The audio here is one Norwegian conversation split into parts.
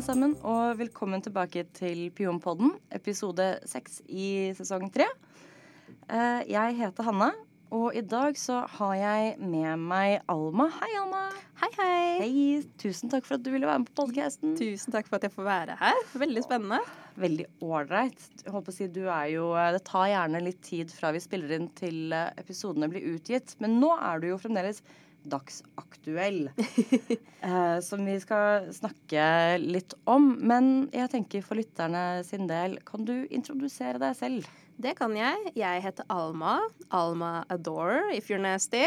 alle sammen, og velkommen tilbake til Pionpodden, episode seks i sesong tre. Eh, Jeg heter Hanna, og i dag så har jeg med meg Alma. Hei, Alma. Hei, hei. Hei, tusen takk for at du ville være med på podkasten. Tusen takk for at jeg får være her. Veldig spennende. Veldig ålreit. Si, du er jo eh, Det tar gjerne litt tid fra vi spiller inn til eh, episodene blir utgitt, men nå er du jo fremdeles dagsaktuell. eh, som vi skal snakke litt om. Men jeg tenker for lytterne sin del, kan du introdusere deg selv? Det kan jeg. Jeg heter Alma. Alma Adore, if you're nasty.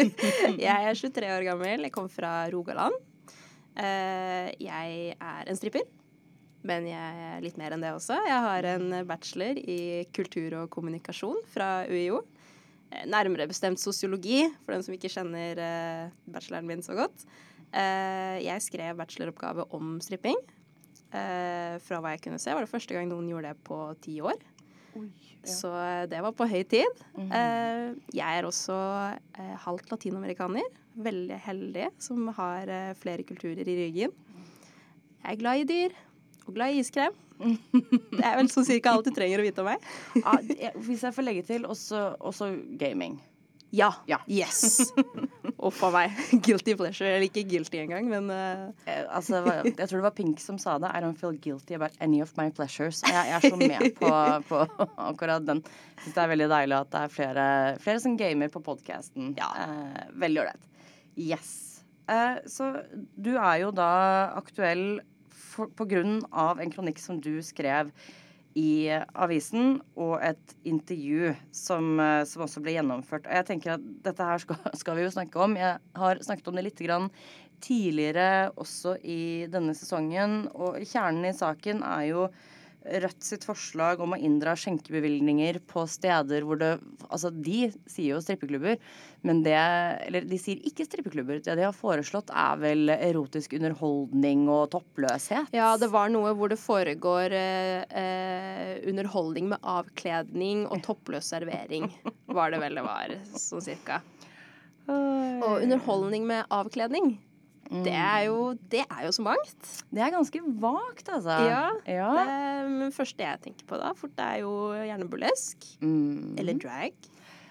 jeg er 23 år gammel. Jeg kommer fra Rogaland. Eh, jeg er en stripper. Men jeg er litt mer enn det også. Jeg har en bachelor i kultur og kommunikasjon fra UiO. Eh, Nærmere bestemt sosiologi, for den som ikke kjenner eh, bacheloren min så godt. Eh, jeg skrev bacheloroppgave om stripping. Fra hva jeg kunne se, var det første gang noen gjorde det på ti år. Så eh, det var på høy tid. Mhm. Eh, jeg er også halvt latinamerikaner. Veldig heldig som har flere kulturer i ryggen. Jeg er glad i dyr og glad i iskrem. Det er vel sånn cirka alt du trenger å vite om meg. Ja, jeg- hvis jeg får legge til, også, også gaming. Ja. Ja. Yes. Uff a meg. Guilty pleasure. Eller ikke guilty engang, men uh... Eh, altså, jeg tror det var Pink som sa det. I don't feel guilty about any of my pleasures. Jeg, jeg er så med på, på akkurat den. Syns det er veldig deilig at det er flere, flere som gamer på podkasten. Ja. Uh, veldig ålreit. Yes. Uh, så du er jo da aktuell på grunn av en kronikk som du skrev i avisen, og et intervju som, eh, som også ble gjennomført. Og jeg tenker at dette her skal, skal vi jo snakke om. Jeg har snakket om det litt grann tidligere også i denne sesongen. Og kjernen i saken er jo Rødt sitt forslag om å inndra skjenkebevilgninger på steder hvor det Altså, de sier jo strippeklubber, men det Eller de sier ikke strippeklubber. Det de har foreslått, er vel erotisk underholdning og toppløshet. ja, det var noe hvor det foregår eh, eh, underholdning med avkledning og toppløs servering, var det vel det var, sånn cirka. Og underholdning med avkledning, det er jo, det er jo så mangt. Det er ganske vagt, altså. Ja, ja. Det men første jeg tenker på da, for det er jo gjerne burlesk. Mm. Eller drag.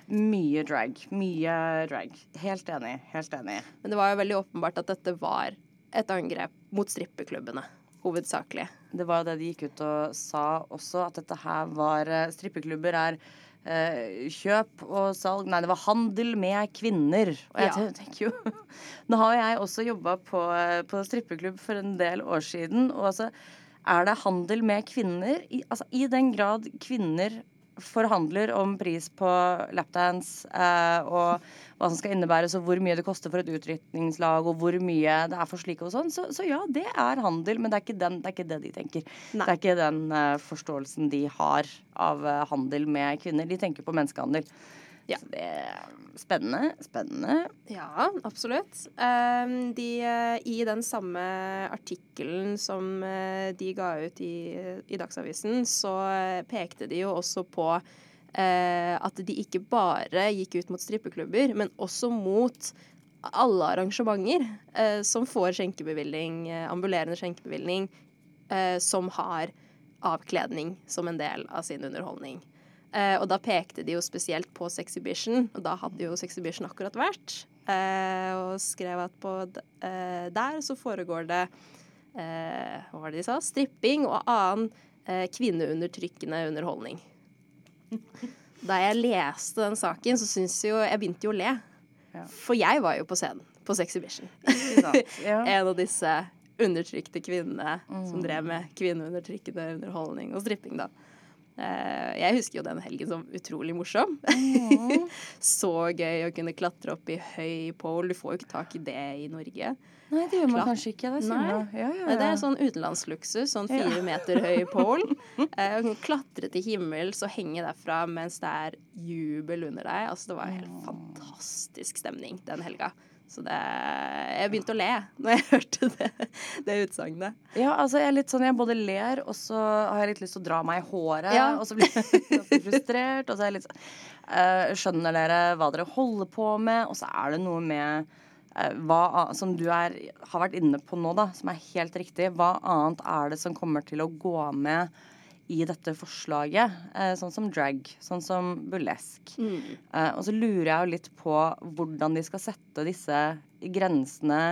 Mye drag. Mye drag. Helt enig. Helt enig. Men det var jo veldig åpenbart at dette var et angrep mot strippeklubbene, hovedsakelig. Det var jo det de gikk ut og sa også, at dette her var eh, Strippeklubber er eh, kjøp og salg Nei, det var handel med kvinner. Og jeg Ja. tenker jo Nå har jeg også jobba på, eh, på strippeklubb for en del år siden, og altså er det handel med kvinner? I, altså, I den grad kvinner forhandler om pris på lapdance eh, og hva som skal innebæres, og hvor mye det koster for et utdrikningslag, og hvor mye det er for slike og sånn, så, så ja, det er handel, men det er den, det, er ikke det de tenker. Nei. Det er ikke den uh, forståelsen de har av uh, handel med kvinner. De tenker på menneskehandel. Ja. Så det er spennende. Spennende. Ja, absolutt. Ehm, de, I den samme artikkelen som eh, de ga ut i, i Dagsavisen, så eh, pekte de jo også på eh, at de ikke bare gikk ut mot strippeklubber, men også mot alle arrangementer eh, som får skjenkebevilling, eh, ambulerende skjenkebevilling, eh, som har avkledning som en del av sin underholdning. Eh, og da pekte de jo spesielt på Sexhibition, og da hadde jo Sexhibition akkurat vært. Eh, og skrev at på eh, der så foregår det Hva var det de sa? Stripping og annen kvinneundertrykkende underholdning. Da jeg leste den saken, så syns jo Jeg begynte jo å le. Ja. For jeg var jo på scenen på Sexhibition. Ja. en av disse undertrykte kvinnene som Mm. drev med kvinneundertrykkende underholdning og stripping, da. Eh, jeg husker jo den helgen som utrolig morsom. Mm. Så gøy å kunne klatre opp i høy pole. Du får jo ikke tak i det i Norge. Nei, det gjør man Klart. kanskje ikke. Det Nei. Ja, Ja, ja, det er sånn utenlandsluksus. Sånn fire meter høy pole. Eh, klatre til himmels og henge derfra mens det er jubel under deg. Altså, det var en helt fantastisk stemning den helga. Så det Jeg begynte å le når jeg hørte det, det utsagnet. Ja, altså jeg er litt sånn, jeg både ler, og så har jeg litt lyst til å dra meg i håret. Ja. Og så blir jeg ganske frustrert. Og så er jeg litt sånn uh, Skjønner dere hva dere holder på med? Og så er det noe med uh, hva, som du er, har vært inne på nå, da, som er helt riktig, hva annet er det som kommer til å gå med i dette forslaget? Eh, sånn som drag, sånn som burlesk. Mm. Eh, og så lurer jeg jo litt på hvordan de skal sette disse grensene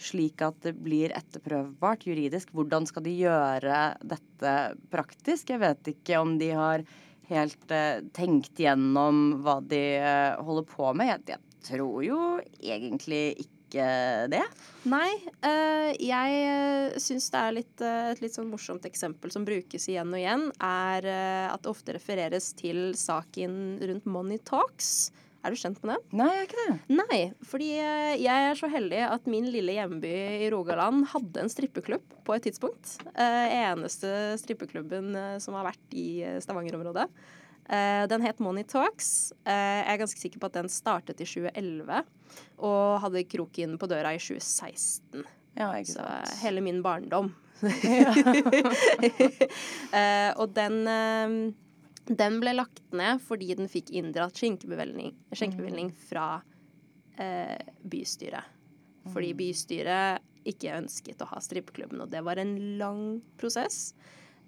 slik at det blir etterprøvbart juridisk. Hvordan skal de gjøre dette praktisk? Jeg vet ikke om de har helt eh, tenkt gjennom hva de eh, holder på med. Jeg, jeg tror jo egentlig ikke det. Nei, eh, jeg uh, syns det er litt, eh, et litt sånn morsomt eksempel som brukes igjen og igjen, er eh, at det ofte refereres til saken rundt Money Talks. Er du kjent med den? Nei, jeg er ikke det. Nei, fordi eh, jeg er så heldig at min lille hjemby i Rogaland hadde en strippeklubb på et tidspunkt. Eh, eneste strippeklubben eh, som har vært i eh, Stavanger-området. Eh, den het Money Talks. Eh, jeg er ganske sikker på at den startet i 2011 og hadde kroken på døra i 2016. Ja, Så hele min barndom. Ja. Eh, og den, eh, den ble lagt ned fordi den fikk inndratt skjenkebevilgning, skjenkebevilgning fra eh, bystyret. Fordi bystyret ikke ønsket å ha strippeklubben, og det var en lang prosess.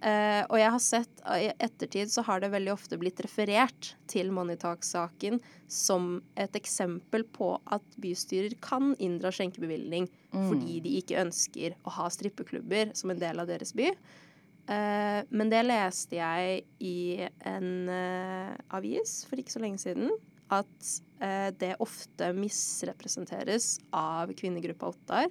Eh, og jeg har sett I ettertid så har det veldig ofte blitt referert til Money Talk-saken som et eksempel på at bystyrer kan inndra skjenkebevilgning fordi de ikke ønsker å ha strippeklubber som en del av deres by. Uh, men det leste jeg i en uh, avis for ikke så lenge siden. At det ofte misrepresenteres av kvinnegruppa Ottar.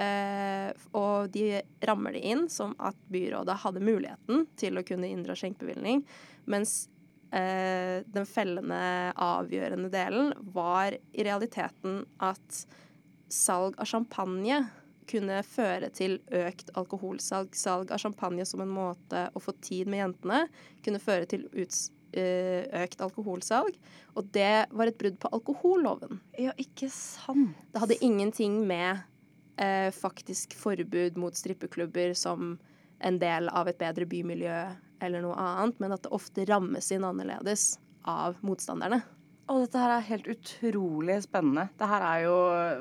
Eh, og de rammer det inn som at byrådet hadde muligheten til å kunne inndra skjenkebevilgning, mens eh, den fellende, avgjørende delen var i realiteten at salg av champagne kunne føre til økt alkoholsalg. Salg av champagne som en måte å få tid med jentene kunne føre til eh, økt alkoholsalg. Og det var et brudd på alkoholloven. ja, ikke sant. Det hadde ingenting med eh, faktisk forbud mot strippeklubber som en del av et bedre bymiljø eller noe annet, men at det ofte rammes inn annerledes av motstanderne. Og dette her er helt utrolig spennende. Det her er jo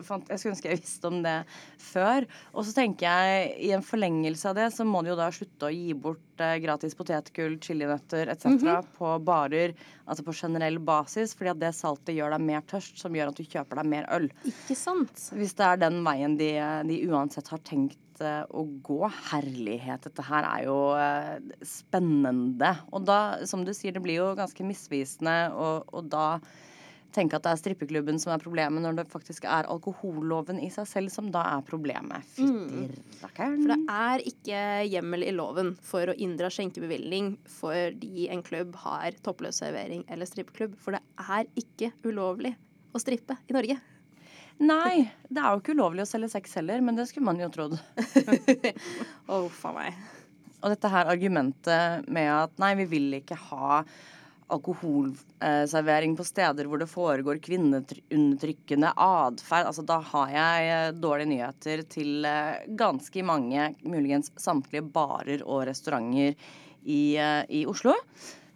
fant- Jeg skulle ønske jeg visste om det før. Og så tenker jeg i en forlengelse av det, så må de jo da slutte å gi bort eh, gratis potetgull, chilinøtter etc. på barer, altså på generell basis, fordi at det saltet gjør deg mer tørst, som gjør at du kjøper deg mer øl. Ikke sant? Hvis det er den veien de, de uansett har tenkt eh, å gå. Herlighet, dette her er jo eh, spennende. Og da, som du sier, det blir jo ganske misvisende og, og da tenke at det er strippeklubben som er problemet, når det faktisk er alkoholloven i seg selv som da er problemet. Fytti rakkeren. For det er ikke hjemmel i loven for å inndra skjenkebevilgning fordi en klubb har toppløs servering eller strippeklubb. For det er ikke ulovlig å strippe i Norge. Nei, det er jo ikke ulovlig å selge sex heller, men det skulle man jo trodd. oh, faen meg. Og dette her argumentet med at nei, vi vil ikke ha alkoholservering på steder hvor det foregår kvinneundertrykkende atferd. Altså, da har jeg eh, dårlige nyheter til eh, ganske mange, muligens samtlige barer og restauranter i, eh, i Oslo.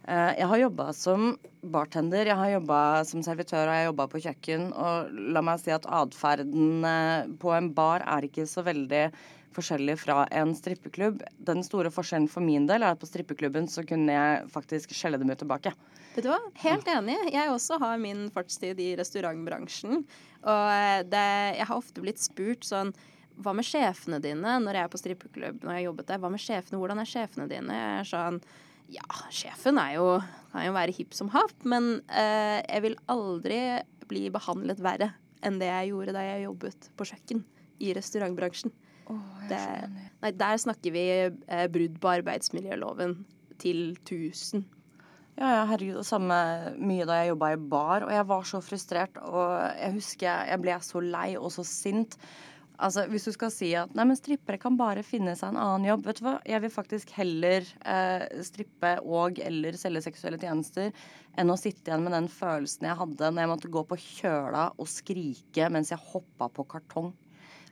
Eh, Jeg har jobba som bartender, jeg har jobba som servitør og jeg har jobba på kjøkken. Og la meg si at atferden eh, på en bar er ikke så veldig forskjellig fra en strippeklubb. Den store forskjellen for min del er at på strippeklubben så kunne jeg faktisk skjelle dem ut tilbake. Vet du hva? Helt enig. Jeg også har min fartstid i restaurantbransjen. Og eh, det, jeg har ofte blitt spurt sånn Hva med sjefene dine når jeg er på strippeklubb? Når jeg jobbet der, hva med sjefene? Hvordan er sjefene dine? Jeg er sånn Ja, sjefen er jo kan jo være hipp som happ, men eh, jeg vil aldri bli behandlet verre enn det jeg gjorde da jeg jobbet på kjøkken i restaurantbransjen. Det, nei, der snakker vi eh, brudd på arbeidsmiljøloven til 1000. Ja, ja, herregud. Og samme mye da jeg jobba i bar, og jeg var så frustrert. Og jeg husker jeg ble så lei og så sint. Altså, Hvis du skal si at nei, men strippere kan bare finne seg en annen jobb, vet du hva? Jeg vil faktisk heller eh, strippe og eller selge seksuelle tjenester enn å sitte igjen med den følelsen jeg hadde når jeg måtte gå på kjøla og skrike mens jeg hoppa på kartong.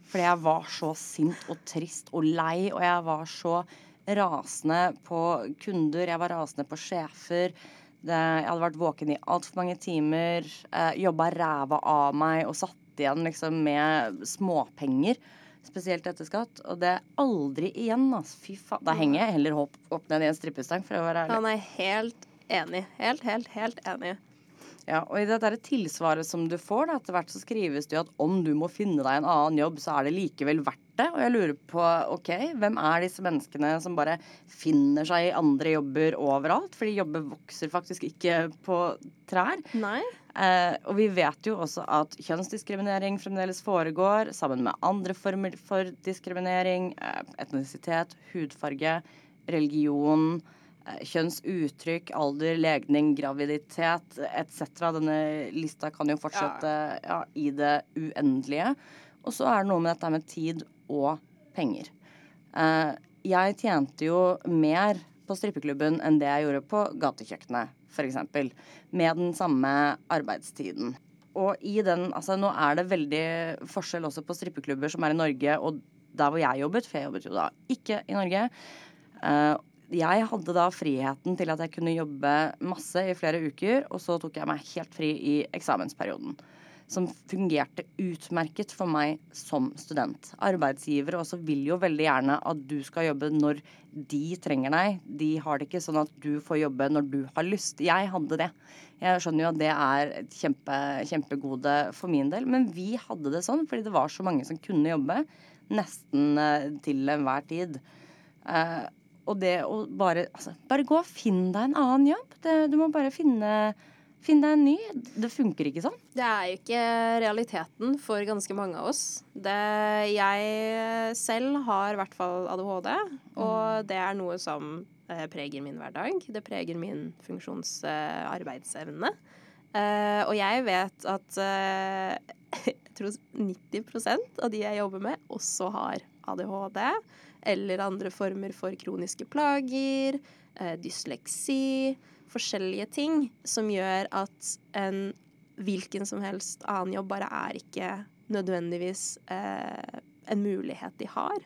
Fordi jeg var så sint og trist og lei, og jeg var så rasende på kunder, jeg var rasende på sjefer. Det, jeg hadde vært våken i altfor mange timer, eh, jobba ræva av meg og satt sitte igjen liksom med småpenger. Spesielt etter skatt. Og det er aldri igjen, altså. Fy faen. Da henger jeg heller opp, opp ned i en strippestang, for å være ærlig. Han er helt enig. Helt, helt, helt enig. Ja, og i det der tilsvaret som du får, da, etter hvert så skrives det jo at om du må finne deg en annen jobb, så er det likevel verdt det. Og jeg lurer på, OK, hvem er disse menneskene som bare finner seg i andre jobber overalt? Fordi jobber vokser faktisk ikke på trær. Nei. Eh, og vi vet jo også at kjønnsdiskriminering fremdeles foregår, sammen med andre former for diskriminering. Eh, etnisitet, hudfarge, religion, kjønnsuttrykk, alder, legning, graviditet etc. Denne lista kan jo fortsette ja, i det uendelige. Og så er det noe med dette med tid og penger. Eh, jeg tjente jo mer på strippeklubben enn det jeg gjorde på gatekjøkkenet f.eks. Med den samme arbeidstiden. Og i den, altså Nå er det veldig forskjell også på strippeklubber som er i Norge, og der hvor jeg jobbet, for jeg jobbet jo da ikke i Norge. Jeg hadde da friheten til at jeg kunne jobbe masse i flere uker, og så tok jeg meg helt fri i eksamensperioden som fungerte utmerket for meg som student. Arbeidsgivere også vil jo veldig gjerne at du skal jobbe når de trenger deg. De har det ikke sånn at du får jobbe når du har lyst. Jeg hadde det. Jeg skjønner jo at det er et kjempe, kjempegode for min del, men vi hadde det sånn fordi det var så mange som kunne jobbe nesten eh, til enhver tid. Uh, og det å bare altså, Bare gå og finn deg en annen jobb. Det, du må bare finne Finn deg en ny. Det funker ikke sånn. Det er jo ikke realiteten for ganske mange av oss. Det, jeg selv har i hvert fall ADHD, og mm. det er noe som eh, preger min hverdag. Det preger min funksjonsarbeidsevne. Eh, eh, og jeg vet at eh, jeg tror 90% av de jeg jobber med, også har ADHD eller andre former for kroniske plager, eh, dysleksi forskjellige ting som gjør at en hvilken som helst annen jobb bare er ikke nødvendigvis eh, en mulighet de har.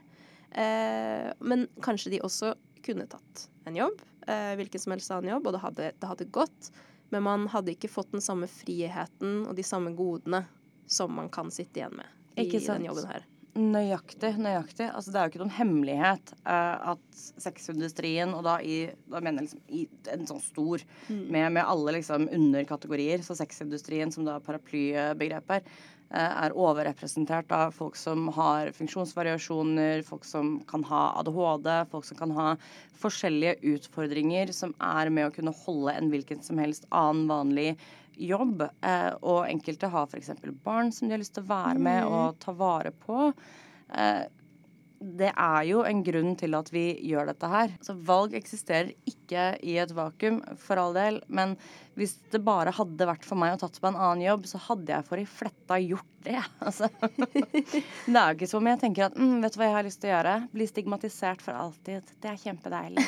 Eh, men kanskje de også kunne tatt en jobb, eh, hvilken som helst annen jobb, og det hadde, det hadde gått. Men man hadde ikke fått den samme friheten og de samme godene som man kan sitte igjen med i den jobben her. Nøyaktig. nøyaktig. Altså, det er jo ikke noen hemmelighet uh, at sexindustrien, og da, i, da mener jeg liksom i en sånn stor, mm. med, med, alle liksom underkategorier, så sexindustrien som da paraplybegrep er, uh, er overrepresentert av folk som har funksjonsvariasjoner, folk som kan ha ADHD, folk som kan ha forskjellige utfordringer som er med å kunne holde en hvilken som helst annen vanlig jobb. Eh, og enkelte har f.eks. barn som de har lyst til å være med mm. og ta vare på. Eh, det er jo en grunn til at vi gjør dette her. Så valg eksisterer ikke i et vakuum, for all del. Men hvis det bare hadde vært for meg å tatt på en annen jobb, så hadde jeg for i fletta gjort det. Altså. Det er jo ikke som jeg tenker at mm, vet du hva jeg har lyst til å gjøre? Bli stigmatisert for alltid. Det er kjempedeilig.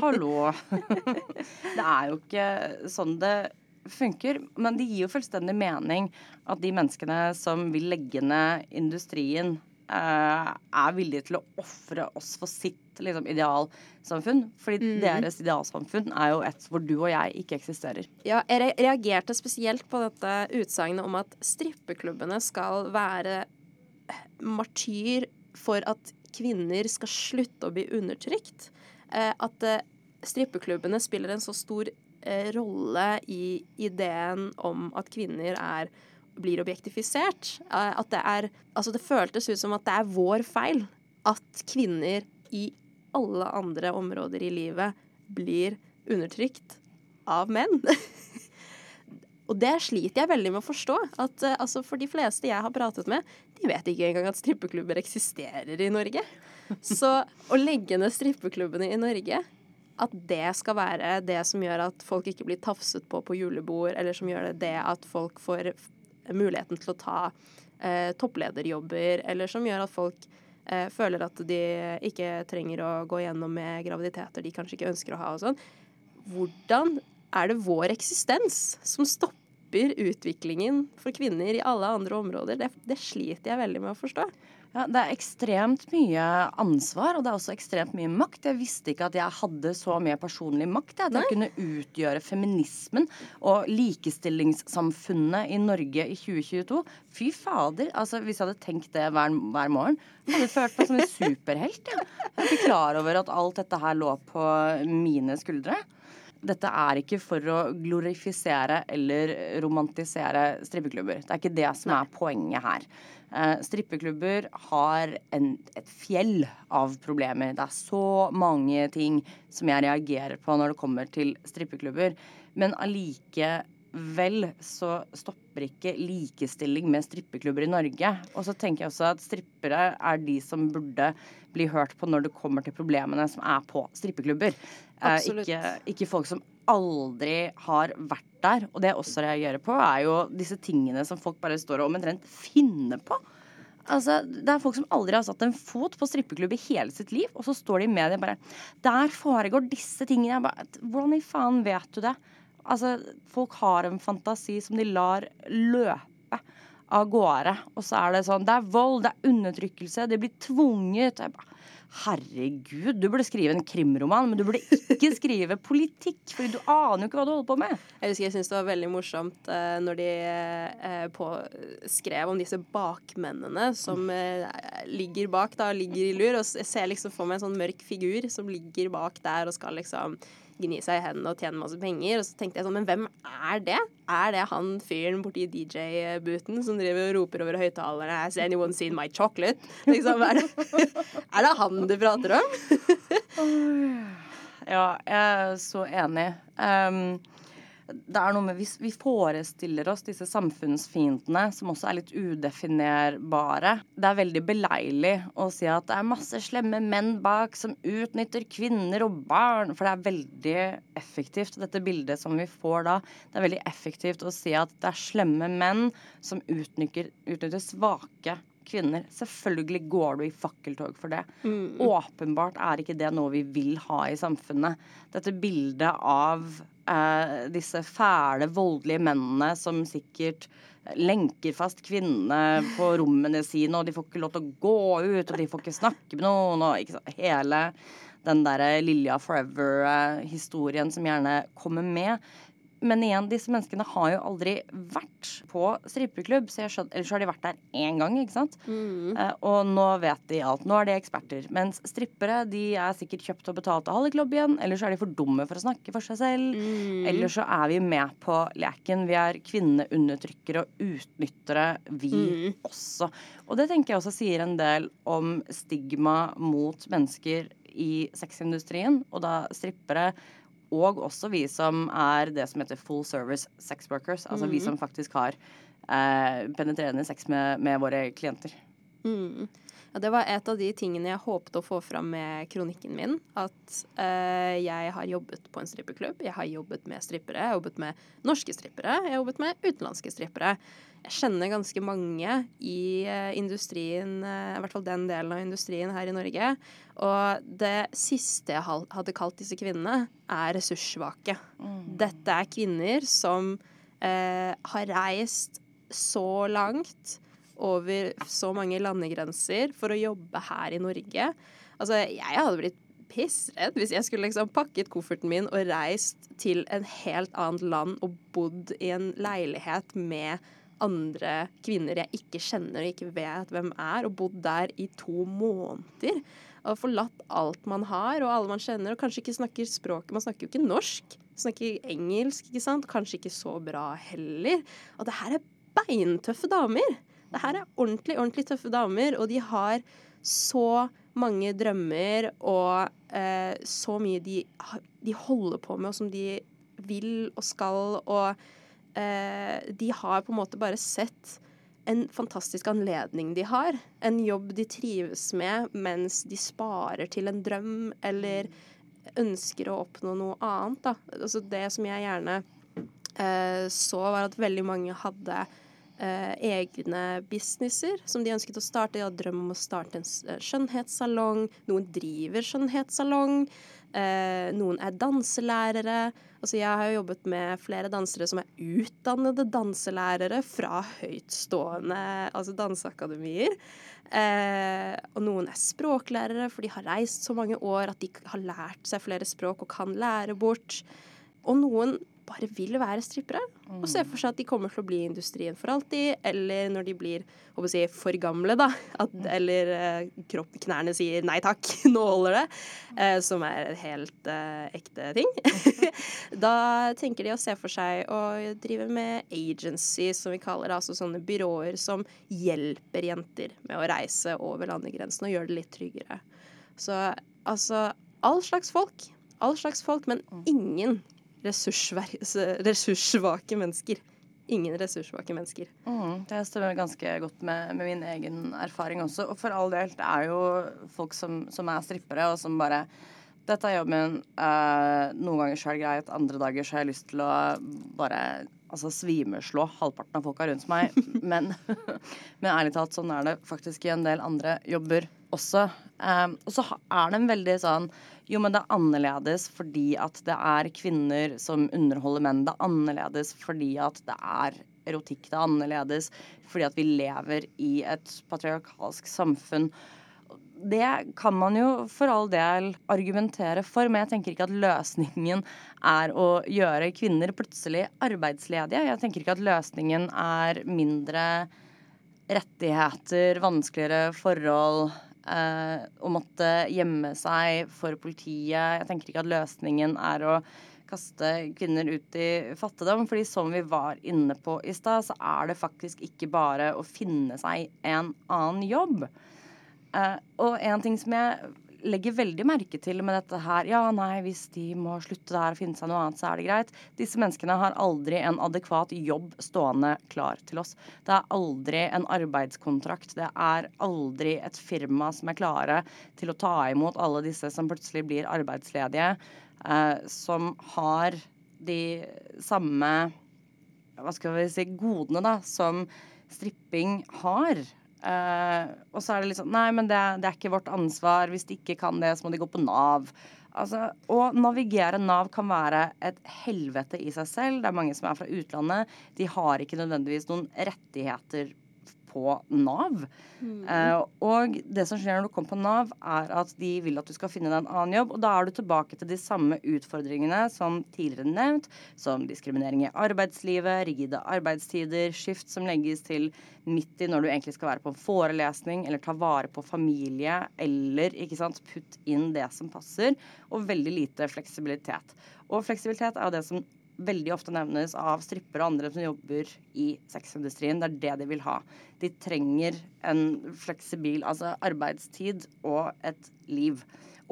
hallo. Det er jo ikke sånn det funker. Men det gir jo fullstendig mening at de menneskene som vil legge ned industrien, eh, er villige til å ofre oss for sitt liksom, idealsamfunn. Fordi mm. deres idealsamfunn er jo et hvor du og jeg ikke eksisterer. Ja, jeg reagerte spesielt på dette utsagnet om at strippeklubbene skal være martyr for at kvinner skal slutte å bli undertrykt. Eh, at eh, strippeklubbene spiller en så stor Eh, rolle i ideen om at kvinner er, blir objektifisert. Eh, at det er Altså, det føltes ut som at det er vår feil at kvinner i alle andre områder i livet blir undertrykt av menn. Og det sliter jeg veldig med å forstå. At, uh, altså for de fleste jeg har pratet med, de vet ikke engang at strippeklubber eksisterer i Norge. Så å legge ned strippeklubbene i Norge at det skal være det som gjør at folk ikke blir tafset på på julebord, eller som gjør det det at folk får muligheten til å ta eh, topplederjobber, eller som gjør at folk eh, føler at de ikke trenger å gå gjennom med graviditeter de kanskje ikke ønsker å ha og sånn. Hvordan er det vår eksistens som stopper utviklingen for kvinner i alle andre områder? Det, det sliter jeg veldig med å forstå. Ja, Det er ekstremt mye ansvar, og det er også ekstremt mye makt. Jeg visste ikke at jeg hadde så mye personlig makt. At jeg kunne utgjøre feminismen og likestillingssamfunnet i Norge i 2022. Fy fader. altså Hvis jeg hadde tenkt det hver, hver morgen, hadde jeg følt meg som en superhelt. Ja. Jeg er ikke klar over at alt dette her lå på mine skuldre. Dette er ikke for å glorifisere eller romantisere strippeklubber. Det er ikke det som er poenget her. Eh, strippeklubber har en, et fjell av problemer. Det er så mange ting som jeg reagerer på når det kommer til strippeklubber. Men allikevel så stopper ikke likestilling med strippeklubber i Norge. Og så tenker jeg også at strippere er de som burde bli hørt på når det kommer til problemene som er på strippeklubber. Eh, ikke, ikke folk som aldri har vært der. Og det jeg også reagerer på, er jo disse tingene som folk bare står og omtrent finner på. Altså, det er folk som aldri har satt en fot på strippeklubb i hele sitt liv, og så står de i media bare Der foregår disse tingene. Bare, Hvordan i faen vet du det? Altså, folk har en fantasi som de lar løpe av gårde. Og så er det sånn Det er vold, det er undertrykkelse, de blir tvunget. Jeg bare, Herregud, du burde skrive en krimroman, men du burde ikke skrive politikk, for du aner jo ikke hva du holder på med. Jeg husker jeg syntes det var veldig morsomt uh, når de uh, på, skrev om disse bakmennene som uh, ligger bak, da, ligger i lur. Og ser liksom for meg en sånn mørk figur som ligger bak der og skal liksom gni seg i hendene og tjene masse penger. Og så tenkte jeg sånn, men hvem er det? Er det han fyren borti DJ-booten som driver og roper over høyttalerne 'Has anyone seen my chocolate?' Liksom, er, det, er det han du prater om? ja, jeg er så enig. Um, det er noe med Hvis vi forestiller oss disse samfunnsfiendene, som også er litt udefinerbare Det er veldig beleilig å si at det er masse slemme menn bak som utnytter kvinner og barn. For det er veldig effektivt, dette bildet som vi får da. Det er veldig effektivt å si at det er slemme menn som utnytter, utnytter svake kvinner. Selvfølgelig går du i fakkeltog for det. Mm. Åpenbart er ikke det noe vi vil ha i samfunnet. Dette bildet av eh, disse fæle, voldelige mennene som sikkert lenker fast kvinnene på rommene sine, og de får ikke lov til å gå ut, og de får ikke snakke med noen, og hele den derre Lilja Forever-historien som gjerne kommer med. Men igjen, disse menneskene har jo aldri vært på strippeklubb, så skjønner, ellers har de vært der én gang. ikke sant? Mm. Uh, og nå vet de alt. Nå er de eksperter. Mens strippere de er sikkert kjøpt og betalt av halliklobbyen, eller så er de for dumme for å snakke for seg selv. Mm. Eller så er vi med på leken. Vi er kvinneundertrykkere og utnyttere, vi mm. også. Og det tenker jeg også sier en del om stigma mot mennesker i sexindustrien, og da strippere og også vi som er det som heter full service sex workers. Altså mm. vi som faktisk har eh, penetrerende sex med, med våre klienter. Mm. Ja, det var et av de tingene jeg håpet å få fram med kronikken min. At eh, jeg har jobbet på en strippeklubb. Jeg har jobbet med strippere. Jeg har jobbet med norske strippere. Jeg har jobbet med utenlandske strippere jeg kjenner ganske mange i uh, industrien, uh, i hvert fall den delen av industrien her i Norge. Og det siste jeg hadde kalt disse kvinnene, er ressurssvake. Mm. Dette er kvinner som uh, har reist så langt over så mange landegrenser for å jobbe her i Norge. Altså, jeg hadde blitt pissredd hvis jeg skulle liksom pakket kofferten min og reist til en helt annet land og bodd i en leilighet med andre kvinner jeg ikke kjenner og ikke vet hvem er, og bodd der i to måneder. Og forlatt alt man har og alle man kjenner, og kanskje ikke snakker språket. Man snakker jo ikke norsk, snakker engelsk, ikke sant. Kanskje ikke så bra heller. Og det her er beintøffe damer. Det her er ordentlig, ordentlig tøffe damer, og de har så mange drømmer og eh, så mye de, de holder på med, og som de vil og skal. og eh, de har på en måte bare sett en fantastisk anledning de har. En jobb de trives med mens de sparer til en drøm eller ønsker å oppnå noe annet. Da. Altså det som jeg gjerne eh, så, var at veldig mange hadde eh, egne businesser som de ønsket å starte. De hadde drøm om å starte en skjønnhetssalong. Noen driver skjønnhetssalong. Eh, noen er danselærere. Altså jeg har jo jobbet med flere dansere som er utdannede danselærere fra høytstående altså danseakademier. Eh, og noen er språklærere, for de har reist så mange år at de har lært seg flere språk og kan lære bort. Og noen bare vil være strippere og ser for seg at de kommer til å bli i industrien for alltid, eller når de blir si, for gamle, da, at, eller eh, kropp, knærne sier nei takk, nå holder det, eh, som er helt eh, ekte ting. da tenker de å se for seg å drive med agency, som vi kaller det, altså sånne byråer som hjelper jenter med å reise over landegrensen og gjøre det litt tryggere. Så altså all slags folk. All slags folk, men ingen ressurssvake mennesker. Ingen ressurssvake mennesker. Mm, det stemmer ganske godt med, med, min egen erfaring også. Og for all del, det er jo folk som, som er strippere, og som bare dette er jobben. Uh, noen ganger så er det greit, andre dager så har jeg lyst til å bare altså, svimeslå halvparten av folka rundt meg. Men, men ærlig talt, sånn er det faktisk i en del andre jobber også. Um, og så er det en veldig sånn jo, men det er annerledes fordi at det er kvinner som underholder menn. Det er annerledes fordi at det er erotikk. Det er annerledes fordi at vi lever i et patriarkalsk samfunn. Det kan man jo for all del argumentere for, men jeg tenker ikke at løsningen er å gjøre kvinner plutselig arbeidsledige. Jeg tenker ikke at løsningen er mindre rettigheter, vanskeligere forhold eh, å måtte gjemme seg for politiet. Jeg tenker ikke at løsningen er å kaste kvinner ut i fattigdom. fordi som vi var inne på i stad, så er det faktisk ikke bare å finne seg en annen jobb. Eh, og en ting som jeg legger veldig merke til med dette her Ja, nei, hvis de må slutte der og finne seg noe annet, så er det greit. Disse menneskene har aldri en adekvat jobb stående klar til oss. Det er aldri en arbeidskontrakt. Det er aldri et firma som er klare til å ta imot alle disse som plutselig blir arbeidsledige, eh, som har de samme hva skal vi si, godene da, som stripping har. Uh, og så er det litt sånn Nei, men det, det, er ikke vårt ansvar. Hvis de ikke kan det, så må de gå på Nav. Altså, å navigere Nav kan være et helvete i seg selv. Det er mange som er fra utlandet. De har ikke nødvendigvis noen rettigheter på Nav. Mm. Eh, og det som skjer når du kommer på Nav, er at de vil at du skal finne deg en annen jobb. Og da er du tilbake til de samme utfordringene som tidligere nevnt, som diskriminering i arbeidslivet, rigide arbeidstider, skift som legges til midt i når du egentlig skal være på en forelesning eller ta vare på familie, eller ikke sant, putt inn det som passer, og veldig lite fleksibilitet. Og fleksibilitet er jo det som veldig ofte nevnes av strippere og andre som jobber i sexindustrien. Det er det de vil ha. De trenger en fleksibil altså arbeidstid og et liv.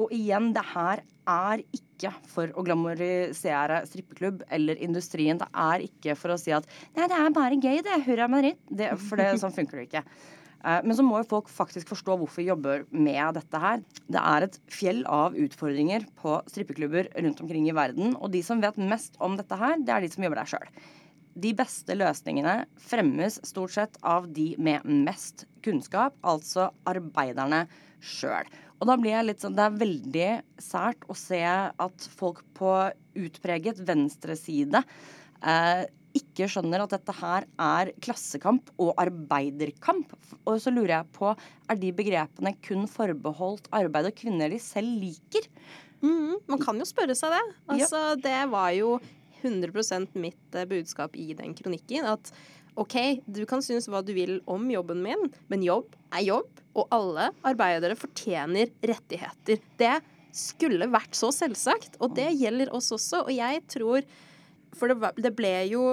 Og igjen, det her er ikke for å glamorisere strippeklubb eller industrien. Det er ikke for å si at nei, det er bare gøy, det. Hurra Madrid. Det, for det, sånn funker det ikke. Eh, men så må jo folk faktisk forstå hvorfor vi jobber med dette her. Det er et fjell av utfordringer på strippeklubber rundt omkring i verden. Og de som vet mest om dette her, det er de som jobber der sjøl. De beste løsningene fremmes stort sett av de med mest kunnskap, altså arbeiderne sjøl. Og da blir jeg litt sånn Det er veldig sært å se at folk på utpreget venstreside eh, ikke skjønner at dette her er klassekamp og arbeiderkamp. Og så lurer jeg på, er de begrepene kun forbeholdt arbeid og kvinner de selv liker? Mm, man kan jo spørre seg det. Altså, ja. Det var jo 100 mitt eh, budskap i den kronikken. At OK, du kan synes hva du vil om jobben min, men jobb er jobb. Og alle arbeidere fortjener rettigheter. Det skulle vært så selvsagt, og det gjelder oss også. Og jeg tror for det, det ble jo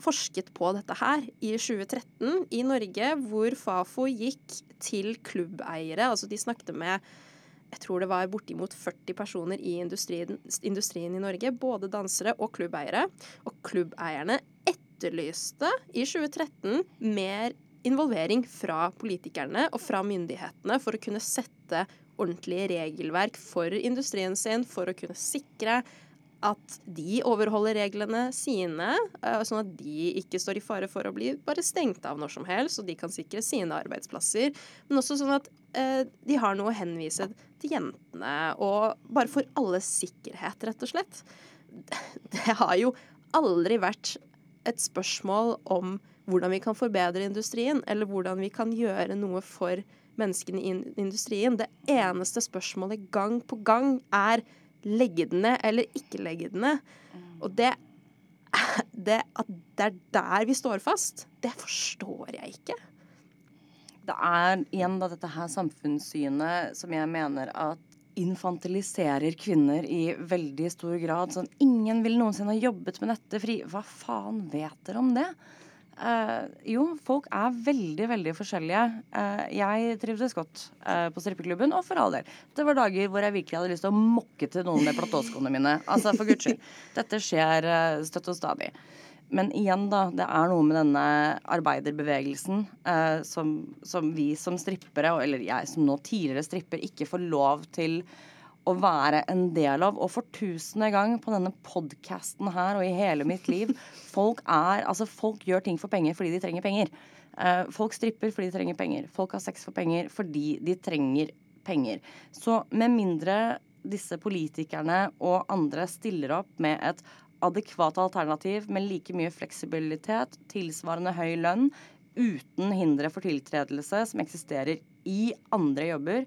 forsket på dette her i 2013 i Norge, hvor Fafo gikk til klubbeiere. Altså de snakket med jeg tror det var bortimot 40 personer i industrien, industrien, i Norge. Både dansere og klubbeiere. Og klubbeierne etterlyste i 2013 mer involvering fra politikerne og fra myndighetene for å kunne sette ordentlige regelverk for industrien sin, for å kunne sikre at de overholder reglene sine, uh, sånn at de ikke står i fare for å bli bare stengt av når som helst, og de kan sikre sine arbeidsplasser. Men også sånn at uh, de har noe å henvise til jentene, og bare for alles sikkerhet, rett og slett. Det har jo aldri vært et spørsmål om hvordan vi kan forbedre industrien, eller hvordan vi kan gjøre noe for menneskene i industrien. Det eneste spørsmålet gang på gang er legge den ned eller ikke legge den ned. Og det, det At det er der vi står fast, det forstår jeg ikke. Det er igjen da dette her samfunnssynet som jeg mener at infantiliserer kvinner i veldig stor grad. Sånn ingen vil noensinne ha jobbet med dette fri. Hva faen vet dere om det? Uh, jo, folk er veldig, veldig forskjellige. Uh, jeg trivdes godt uh, på strippeklubben, og for all del. Det var dager hvor jeg virkelig hadde lyst til å mokke til noen med platåskoene mine. Altså, for guds skyld. Dette skjer støtt og stadig. Men igjen, da. Det er noe med denne arbeiderbevegelsen som, som, vi som strippere, eller jeg som nå tidligere stripper, ikke får lov til å være en del av. Og for tusende gang på denne podkasten her og i hele mitt liv Folk er Altså, folk gjør ting for penger fordi de trenger penger. Uh, folk stripper fordi de trenger penger. Folk har sex for penger fordi de trenger penger. Så med mindre disse politikerne og andre stiller opp med et adekvat alternativ med like mye fleksibilitet, tilsvarende høy lønn, uten hindre for tiltredelse som eksisterer i andre jobber,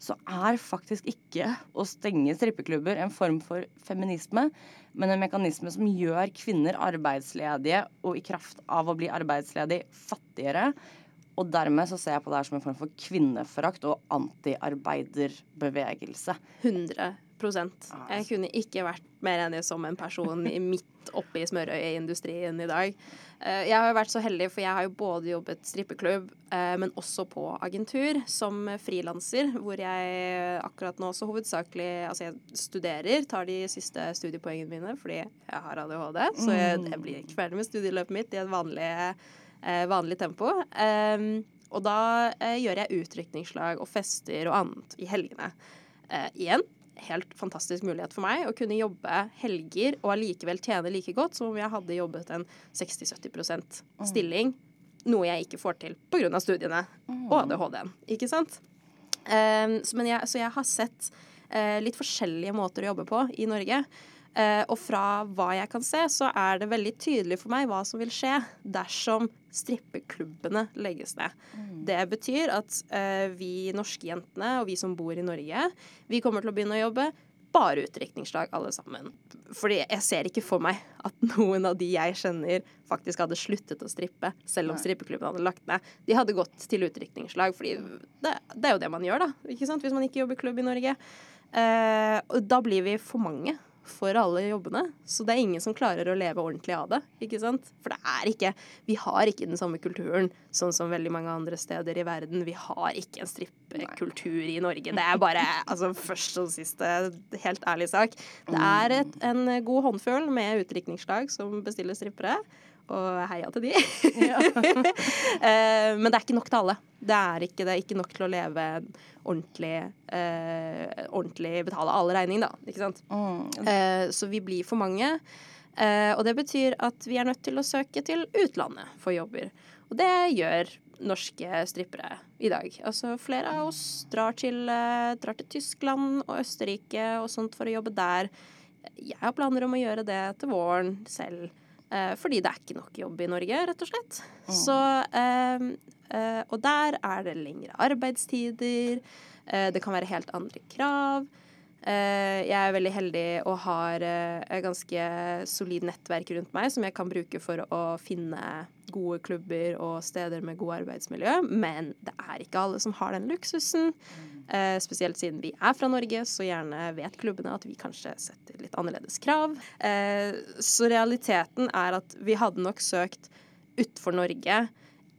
så er faktisk ikke å stenge strippeklubber en form for feminisme, men en mekanisme som gjør kvinner arbeidsledige og i kraft av å bli arbeidsledig fattigere. Og dermed så ser jeg på det her som en form for kvinneforakt og antiarbeiderbevegelse. 100 Jeg kunne ikke vært mer enig som en person midt oppe i smørøyeindustrien i dag. Eh, jeg har jo vært så heldig, for jeg har jo både jobbet strippeklubb, eh, men også på agentur som frilanser, hvor jeg akkurat nå også hovedsakelig Altså, jeg studerer, tar de siste studiepoengene mine fordi jeg har ADHD, så jeg, jeg blir ikke ferdig med studieløpet mitt i et vanlig eh, vanlig tempo. Og da gjør jeg utrykningslag og fester og annet i helgene. Igjen helt fantastisk mulighet for meg å kunne jobbe helger og allikevel tjene like godt som om jeg hadde jobbet en 60-70% stilling. Noe jeg ikke får til pga. studiene og ADHD-en. Ikke sant? Um, så, jeg, så, jeg, har sett uh, litt forskjellige måter å jobbe på i Norge. Uh, og fra hva jeg kan se, så er det veldig tydelig for meg hva som vil skje dersom strippeklubbene legges ned. Mm. Det betyr at uh, vi norske jentene og vi som bor i Norge, vi kommer til å begynne å jobbe bare utdrikningslag alle sammen. Fordi jeg ser ikke for meg at noen av de jeg kjenner, faktisk hadde sluttet å strippe, selv om strippeklubben hadde lagt ned. De hadde gått til utdrikningslag, fordi det, det, er jo det man gjør, da. Hvis man ikke jobber klubb i Norge. Uh, og da blir vi for mange for alle jobbene. Så det er ingen som klarer å leve ordentlig av det. ikke sant? For det er ikke Vi har ikke den samme kulturen sånn som veldig mange andre steder i verden. Vi har ikke en strippekultur i Norge. Det er bare altså først og siste helt ærlig sak. Det er et, en god håndfull med utdrikningslag som bestiller strippere og heia til de. Ja. men det er ikke nok til alle. Det er ikke, det er ikke nok til å leve ordentlig, eh, ordentlig Betale alle regninger, da. Ikke sant? Mm. Eh, så vi blir for mange. Eh, og det betyr at vi er nødt til å søke til utlandet for jobber. Og det gjør norske strippere i dag. Altså flere av oss drar til, eh, drar til Tyskland og Østerrike og sånt for å jobbe der. Jeg har planer om å gjøre det til våren selv. Eh, fordi det er ikke nok jobb i Norge, rett og slett. Mm. Så eh, eh, Og der er det lengre arbeidstider. Eh, det kan være helt andre krav. Eh, jeg er veldig heldig og har eh, et ganske solid nettverk rundt meg som jeg kan bruke for å finne gode klubber og steder med god arbeidsmiljø. Men det er ikke alle som har den luksusen. Eh, spesielt siden vi er fra Norge, så gjerne vet klubbene at vi kanskje setter litt annerledes krav. Så realiteten er at vi hadde nok søkt utenfor Norge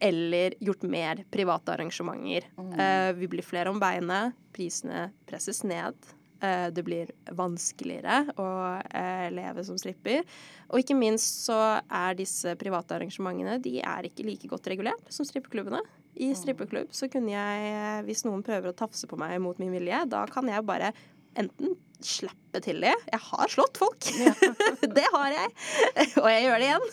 eller gjort mer private arrangementer. Mm. Eh, vi blir flere om beinet, prisene presses ned. Eh, det blir vanskeligere å eh, leve som stripper. Og ikke minst så er disse private arrangementene de er ikke like godt regulert som strippeklubbene. I strippeklubb så kunne jeg, hvis noen prøver å tafse på meg mot min vilje, da kan jeg bare enten slappe til de, Jeg har slått folk. det har jeg. Og jeg gjør det igjen.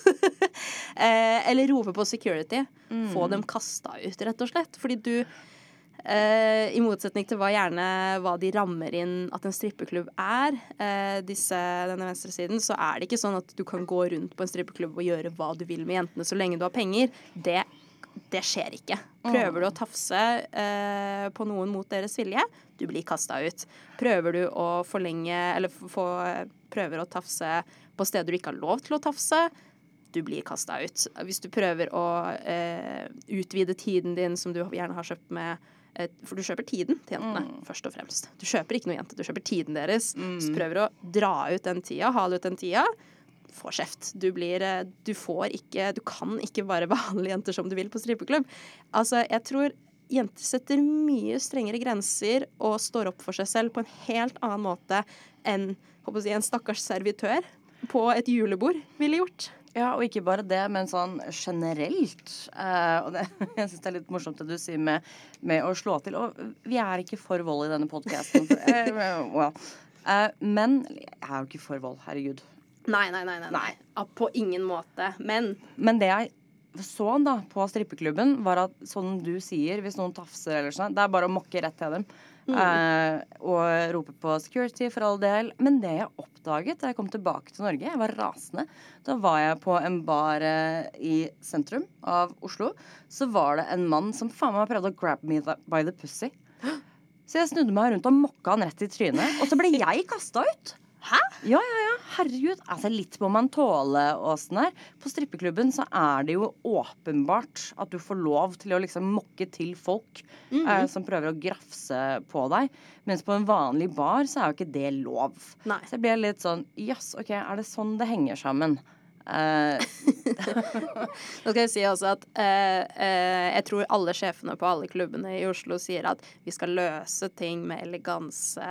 eh, eller rope på security. Mm. Få dem kasta ut, rett og slett. Fordi du eh, I motsetning til hva gjerne hva de rammer inn at en strippeklubb er, eh, disse, denne venstresiden, så er det ikke sånn at du kan gå rundt på en strippeklubb og gjøre hva du vil med jentene så lenge du har penger. Det det skjer ikke. Prøver du å tafse eh, på noen mot deres vilje, du blir kasta ut. Prøver du å forlenge Eller få prøver å tafse på steder du ikke har lov til å tafse, du blir kasta ut. Hvis du prøver å utvide tiden din, som du gjerne har kjøpt med For du kjøper tiden til jentene, Mm. først og fremst. Du kjøper ikke noe jente, du kjøper tiden deres. Mm. Så prøver å dra ut den tida, hale ut den tida. Få kjeft. Du blir eh, Du får ikke Du kan ikke bare behandle jenter som du vil på strippeklubb. Altså, jeg tror jenter setter mye strengere grenser og står opp for seg selv på en helt annen måte enn jeg en stakkars servitør på et julebord ville gjort. Ja, og ikke bare det, men sånn generelt. Uh, og det, jeg syns det er litt morsomt det du sier med, med å slå til. Og vi er ikke for vold i denne podkasten. well. uh, men jeg er jo ikke for vold, herregud. Nei, nei, nei. nei, nei. nei. På ingen måte. Men Men det jeg så da på strippeklubben, var at sånn du sier, hvis noen tafser eller sånn, det er bare å mokke rett til dem. Eh, og rope på security for all del. Men det jeg oppdaget da jeg kom tilbake til Norge, jeg var rasende. Da var jeg på en bar eh, i sentrum av Oslo. Så var det en mann som faen meg prøvde å grab me by the pussy. Så jeg snudde meg rundt og mokka han rett i trynet. Og så ble jeg kasta ut. Hæ? Ja, ja, ja. Herregud. Altså, litt må man tåle, Åsen her. På strippeklubben så er det jo åpenbart at du får lov til å liksom mokke til folk eh, som prøver å grafse på deg. Mens på en vanlig bar så er jo ikke det lov. Nei. Så jeg ble litt sånn Jøss, OK, er det sånn det henger sammen? Eh, Nå skal jeg si også at eh, eh, jeg tror alle sjefene på alle klubbene i Oslo sier at vi skal løse ting med eleganse,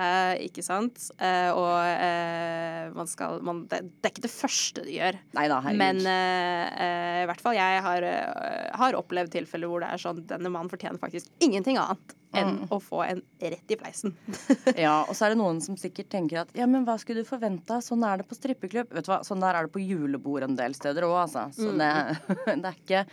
ikke sant? Eh, og eh, man skal man, det, det er ikke det første de gjør. Neida. Men i hvert fall jeg har, har opplevd tilfeller hvor det er sånn denne mannen fortjener faktisk ingenting annet enn å få en rett i fleisen. Ja, og så er det noen som sikkert tenker at ja, men hva skulle du forventa? Sånn er det på strippeklubb. Vet du hva, sånn der er det på julebord en del steder òg, altså. Så det, det er ikke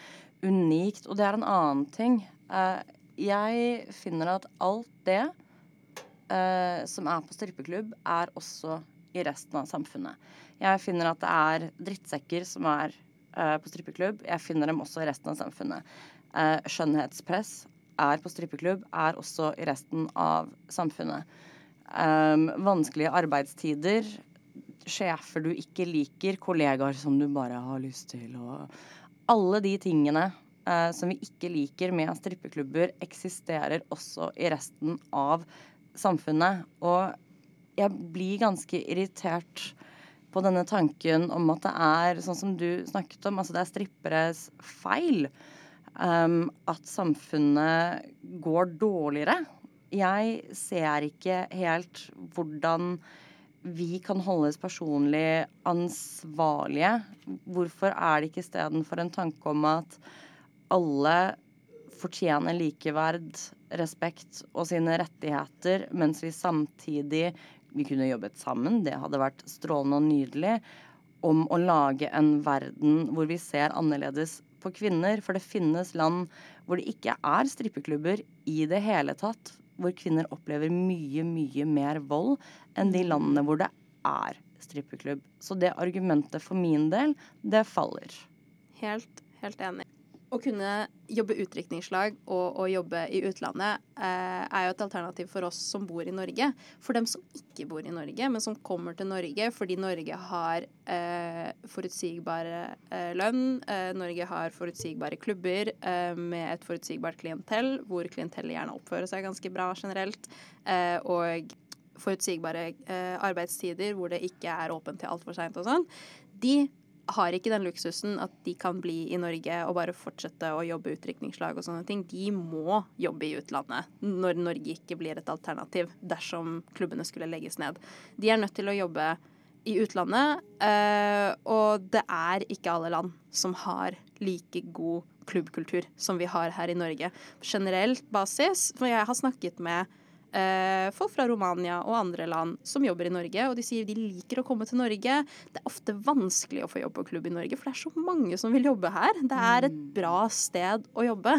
unikt. Og det er en annen ting. Eh, jeg finner at alt det eh, som er på strippeklubb, er også i resten av samfunnet. Jeg finner at det er drittsekker som er eh, på strippeklubb. Jeg finner dem også i resten av samfunnet. Skjønnhetspress er på strippeklubb, er også i resten av samfunnet. Um, vanskelige arbeidstider, sjefer du ikke liker, kollegaer som du bare har lyst til å Alle de tingene uh, som vi ikke liker med strippeklubber, eksisterer også i resten av samfunnet. Og jeg blir ganske irritert på denne tanken om at det er sånn som du snakket om, altså det er stripperes feil. Um, at samfunnet går dårligere. Jeg ser ikke helt hvordan vi kan holdes personlig ansvarlige. Hvorfor er det ikke istedenfor en tanke om at alle fortjener likeverd, respekt og sine rettigheter, mens vi samtidig vi kunne jobbet sammen, det hadde vært strålende og nydelig, om å lage en verden hvor vi ser annerledes på kvinner. For det finnes land hvor det ikke er strippeklubber i det hele tatt. Hvor kvinner opplever mye, mye mer vold enn de landene hvor det er strippeklubb. Så det argumentet for min del, det faller. Helt, helt enig. Å kunne jobbe utdrikningslag og å jobbe i utlandet eh, er jo et alternativ for oss som bor i Norge. For dem som ikke bor i Norge, men som kommer til Norge fordi Norge har eh, forutsigbare eh, lønn, eh, Norge har forutsigbare klubber eh, med et forutsigbart klientell, hvor klientellet gjerne oppfører seg ganske bra generelt, eh, og forutsigbare arbeidstider hvor det ikke er åpent til altfor seint og sånn. De har ikke den luksusen at de kan bli i Norge og bare fortsette å jobbe utdrikningslag og sånne ting. De må jobbe i utlandet når Norge ikke blir et alternativ dersom klubbene skulle legges ned. De er nødt til å jobbe i utlandet, eh, og det er ikke alle land som har like god klubbkultur som vi har her i Norge. På generelt basis, for jeg har snakket med eh, folk fra Romania og andre land som jobber i Norge, og de sier de liker å komme til Norge. Det er ofte vanskelig å få jobb på klubb i Norge, for det er så mange som vil jobbe her. Det er et bra sted å jobbe.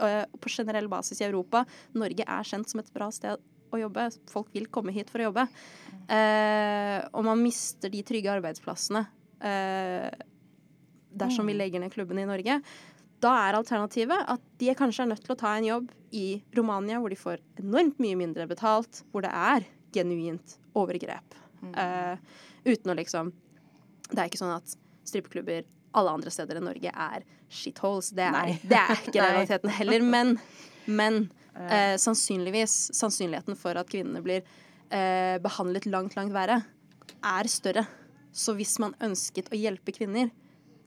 eh, på generell basis i Europa. Norge er kjent som et bra sted å jobbe. Folk vil komme hit for å jobbe. Eh, og man mister de trygge arbeidsplassene eh, dersom vi legger ned klubbene i Norge. Da er alternativet at de kanskje er nødt til å ta en jobb i Romania, hvor de får enormt mye mindre betalt, hvor det er genuint overgrep. Eh, uten å liksom Det er ikke sånn at strippeklubber alle andre steder i Norge er shitholes. Det er, det er ikke realiteten heller. Men, men uh, sannsynligvis sannsynligheten for at kvinnene blir uh, behandlet langt, langt verre, er større. Så hvis man ønsket å hjelpe kvinner,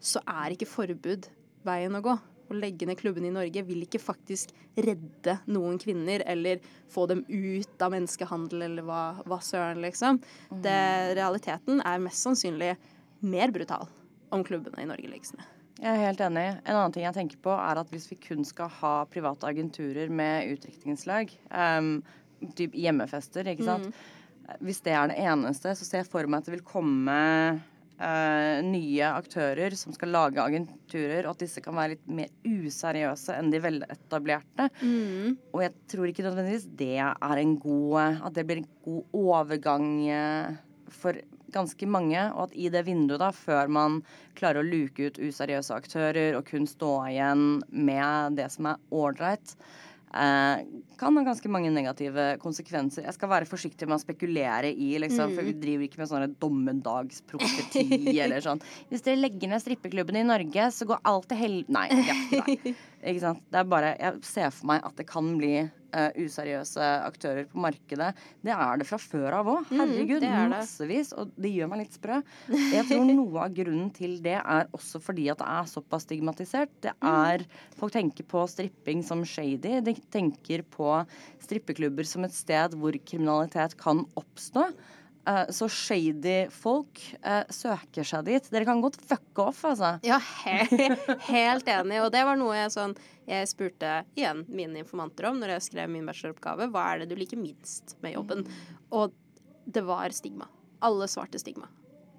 så er ikke forbud veien å gå. Å legge ned klubbene i Norge vil ikke faktisk redde noen kvinner eller få dem ut av menneskehandel eller hva, hva søren, liksom. Det, realiteten er mest sannsynlig mer brutal om klubbene i Norge legges ned. Jeg er helt enig. En annen ting jeg tenker på, er at hvis vi kun skal ha private agenturer med utdrikningslag, um, typ hjemmefester, ikke sant Hvis det er det eneste, så ser jeg for meg at det vil komme eh, nye aktører som skal lage agenturer, og at disse kan være litt mer useriøse enn de veletablerte. Og jeg tror ikke nødvendigvis det er en god At det blir en god overgang eh, for ganske mange, og at i det vinduet, da, før man klarer å luke ut useriøse aktører og kun stå igjen med det som er ålreit, eh, kan ha ganske mange negative konsekvenser. Jeg skal være forsiktig med å spekulere i, liksom, for vi driver ikke med sånne dommedagsprofeti eller sånn. Hvis dere legger ned strippeklubben i Norge, så går alt til hel... Nei. Ja, nei. Ikke sant? Det er bare, jeg ser for meg at det kan bli uh, useriøse aktører på markedet. Det er det fra før av òg. Herregud, det er det. massevis. Og det gjør meg litt sprø. Jeg tror noe av grunnen til det er også fordi at det er såpass stigmatisert. Det er Folk tenker på stripping som shady. De tenker på strippeklubber som et sted hvor kriminalitet kan oppstå. Eh, Så shady folk eh, søker seg dit. Dere kan godt fucke off, altså. Ja, he helt enig. Og det var noe jeg sånn Jeg spurte igjen mine informanter om når jeg skrev min bacheloroppgave. Hva er det du liker minst med jobben? Og det var stigma. Alle svarte stigma.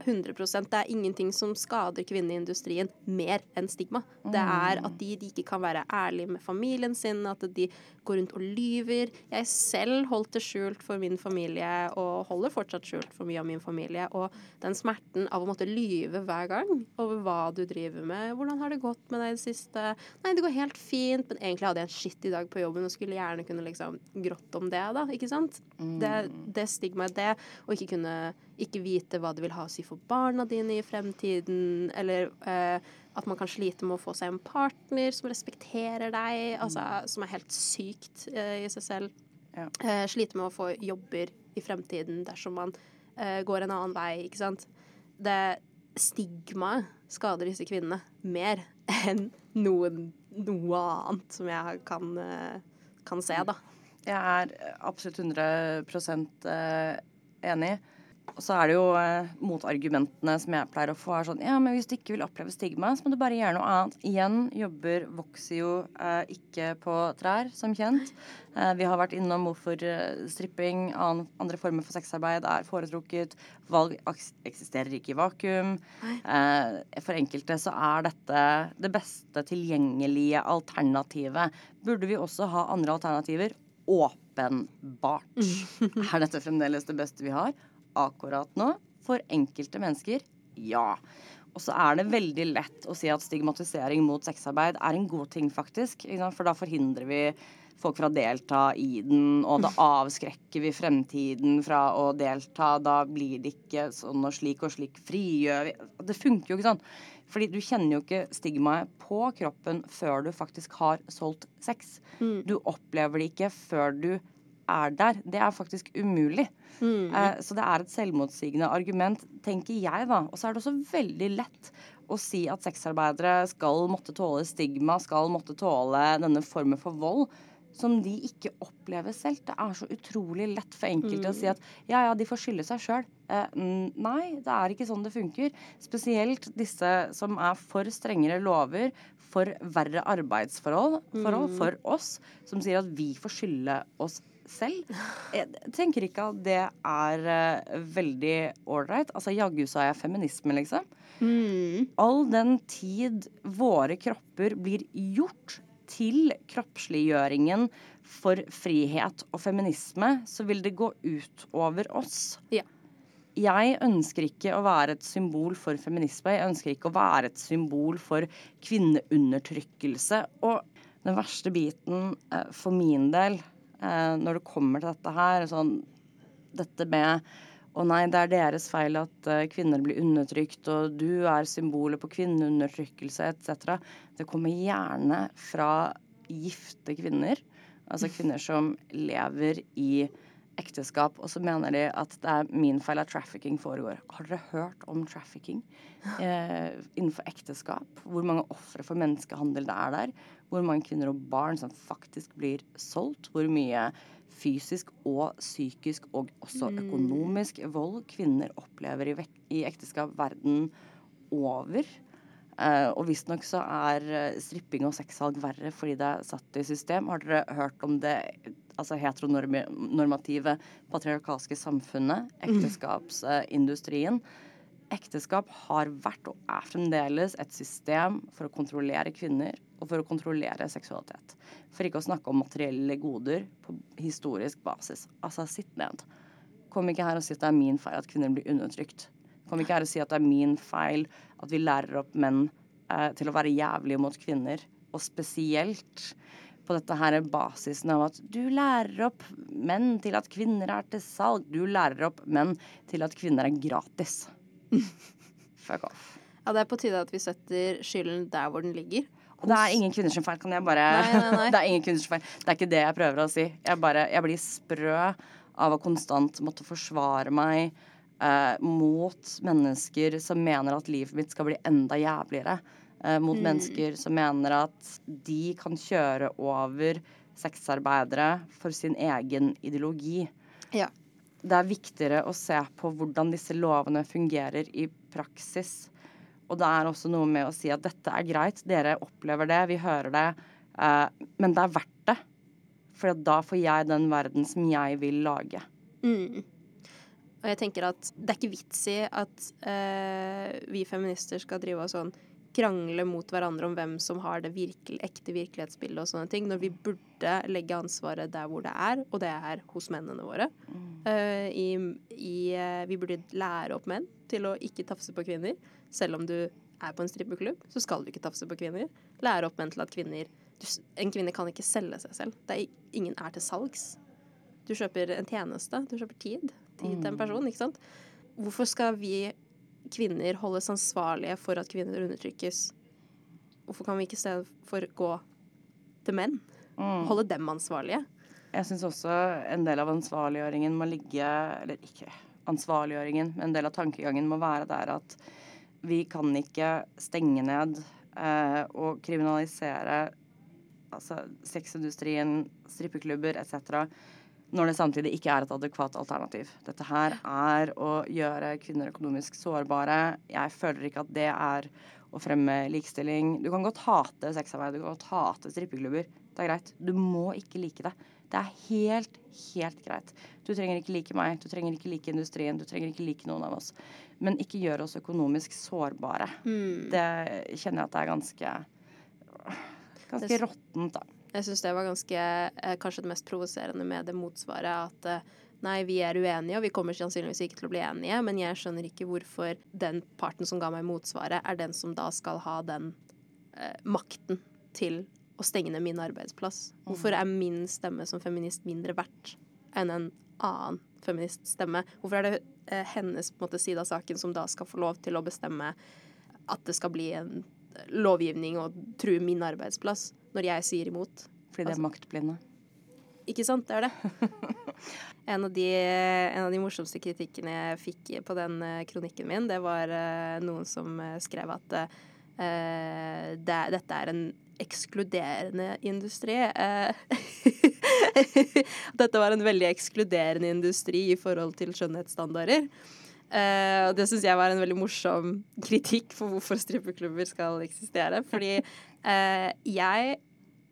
100% Det er ingenting som skader kvinneindustrien mer enn stigma. Det er at de, de ikke kan være ærlige med familien sin, at de går rundt og lyver. Jeg selv holdt det skjult for min familie, og holder fortsatt skjult for mye av min familie. Og den smerten av å måtte lyve hver gang over hva du driver med. Hvordan har det gått med deg i det siste? Nei, det går helt fint, men egentlig hadde jeg en skittig dag på jobben og skulle gjerne kunne liksom grått om det, da. Ikke sant? Det, det stigmaet, det å ikke kunne ikke vite hva det vil ha å si for barna dine i fremtiden, eller eh, at man kan slite med å få seg en partner som respekterer deg, altså som er helt sykt eh, i seg selv. Ja. Eh, slite med å få jobber i fremtiden dersom man eh, går en annen vei, ikke sant. Det stigmaet skader disse kvinnene mer enn noen, noe annet som jeg kan, eh, kan se, da. Jeg er absolutt 100 eh, enig. Og så er det jo eh, motargumentene som jeg pleier å få, er sånn Ja, men hvis du ikke vil oppleve stigma, så må du bare gjøre noe annet. Igjen, jobber vokser jo eh, ikke på trær, som kjent. Eh, vi har vært innom hvorfor eh, stripping, annen, andre former for sexarbeid er foretrukket. Valg eksisterer ikke i vakuum. Eh, for enkelte så er dette det beste tilgjengelige alternativet. Burde vi også ha andre alternativer? Åpenbart. Er dette fremdeles det beste vi har? Akkurat nå, for enkelte mennesker, ja. Og så er det veldig lett å si at stigmatisering mot sexarbeid er en god ting, faktisk. For da forhindrer vi folk fra å delta i den, og da avskrekker vi fremtiden fra å delta. Da blir det ikke sånn og slik og slik. Frigjør vi Det funker jo ikke sånn. Fordi du kjenner jo ikke stigmaet på kroppen før du faktisk har solgt sex. Du opplever det ikke før du er der. Det er faktisk umulig. Eh, så det er et selvmotsigende argument, tenker jeg, da. Og så er det også veldig lett å si at sexarbeidere skal måtte tåle stigma, skal måtte tåle denne formen for vold. Som de ikke opplever selv. Det er så utrolig lett for enkelte å si at ja, ja, de får skylde seg sjøl. Eh, nei, det er ikke sånn det funker. Spesielt disse som er for strengere lover, for verre arbeidsforhold forhold for oss, som sier at vi får skylde oss selv. Jeg tenker ikke at det er uh, veldig ålreit. Altså, jaggu sa jeg feminisme, liksom. Mm. All den tid våre kropper blir gjort til kroppsliggjøringen for frihet og feminisme, så vil det gå ut over oss. Ja. Jeg ønsker ikke å være et symbol for feminisme. Jeg ønsker ikke å være et symbol for kvinneundertrykkelse. Og den verste biten eh, for min del, eh, når det kommer til dette her, sånn Dette med å nei, det er deres feil at uh, kvinner blir undertrykt, og du er symbolet på kvinneundertrykkelse etc. Det kommer gjerne fra gifte kvinner. Altså kvinner som lever i ekteskap, og så mener de at det er min feil at trafficking foregår. Har dere hørt om trafficking eh, innenfor ekteskap? Hvor mange ofre for menneskehandel det er der? Hvor mange kvinner og barn som faktisk blir solgt? Hvor mye fysisk og psykisk og også økonomisk vold kvinner opplever i, i ekteskap verden over. Uh, og visstnok så er uh, stripping og sexsalg verre fordi det er satt i system. Har dere hørt om det altså heteronormative patriarkalske samfunnet? Ekteskapsindustrien. Ekteskap har vært og er fremdeles et system for å kontrollere kvinner og for å kontrollere seksualitet. For ikke å snakke om materielle goder på historisk basis. Altså, sitt ned. Kom ikke her og si at det er min feil at kvinner blir undertrykt. Kom ikke her og si at det er min feil at vi lærer opp menn eh, til å være jævlige mot kvinner. Og spesielt på dette her basisen av at du lærer opp menn til at kvinner er til salg. Du lærer opp menn til at kvinner er gratis. Fuck off. Ja, det er på tide at vi setter skylden der hvor den ligger. Hos... det er ingen kvinners feil, kan jeg bare nei, nei, nei. Det er ingen kvinners feil. Det er ikke det jeg prøver å si. Jeg, bare, jeg blir sprø av å konstant måtte forsvare meg eh, mot mennesker som mener at livet mitt skal bli enda jævligere. Eh, mot mm. mennesker som mener at de kan kjøre over sexarbeidere for sin egen ideologi. Ja. Det er viktigere å se på hvordan disse lovene fungerer i praksis og det er også noe med å si at dette er greit, dere opplever det, vi hører det, Eh, men det er verdt det. For da får jeg den verden som jeg vil lage. Mm. Og jeg tenker at det er ikke vits i at uh, vi feminister skal drive og sånn krangle mot hverandre om hvem som har det virkelig, ekte virkelighetsbildet og sånne ting, når vi burde legge ansvaret der hvor det er, og det er hos mennene våre. Mm. Uh, i, i, vi burde lære opp menn til å ikke tafse på kvinner. Selv om du er på en strippeklubb, så skal du ikke tafse på kvinner. Lære opp menn til at kvinner du, En kvinne kan ikke selge seg selv. Er, ingen er til salgs. Du kjøper en tjeneste. Du kjøper tid. En mm. person, ikke sant. Hvorfor skal vi kvinner holdes ansvarlige for at kvinner undertrykkes? Hvorfor kan vi ikke i stedet for gå til menn? Mm. Holde dem ansvarlige? Jeg syns også en del av ansvarliggjøringen må ligge Eller ikke ansvarliggjøringen, men en del av tankegangen må være der at vi kan ikke stenge ned eh, og kriminalisere altså, sexindustrien, strippeklubber etc. når det samtidig ikke er et adekvat alternativ. Dette her er å gjøre kvinner økonomisk sårbare. Jeg føler ikke at det er å fremme likestilling. Du kan godt hate sexarbeid, du kan godt hate strippeklubber. Det er greit. Du må ikke like det. Det er helt, helt greit. Du trenger ikke like meg, du trenger ikke like industrien, du trenger ikke like noen av oss. Men ikke gjør oss økonomisk sårbare. Mm. Det kjenner jeg at det er ganske ganske råttent, da. Jeg syns det var ganske eh, kanskje det mest provoserende med det motsvaret. At eh, nei, vi er uenige, og vi kommer sannsynligvis ikke til å bli enige, men jeg skjønner ikke hvorfor den parten som ga meg motsvaret, er den som da skal ha den eh, makten til å stenge ned min arbeidsplass. Hvorfor er min stemme som feminist mindre verdt enn en annen feministstemme? Hvorfor er det eh, hennes måte, side av saken som da skal få lov til å bestemme at det skal bli en lovgivning og true min arbeidsplass, når jeg sier imot? Fordi det er altså, maktblinde. Ikke sant, det er det. En av, de, en av de morsomste kritikkene jeg fikk på den eh, kronikken min, det var uh, noen som skrev at uh, det, dette er en ekskluderende industri. Uh, dette var en veldig ekskluderende industri i forhold til skjønnhetsstandarder. Uh, og det syns jeg var en veldig morsom kritikk for hvorfor strippeklubber skal eksistere. Fordi jeg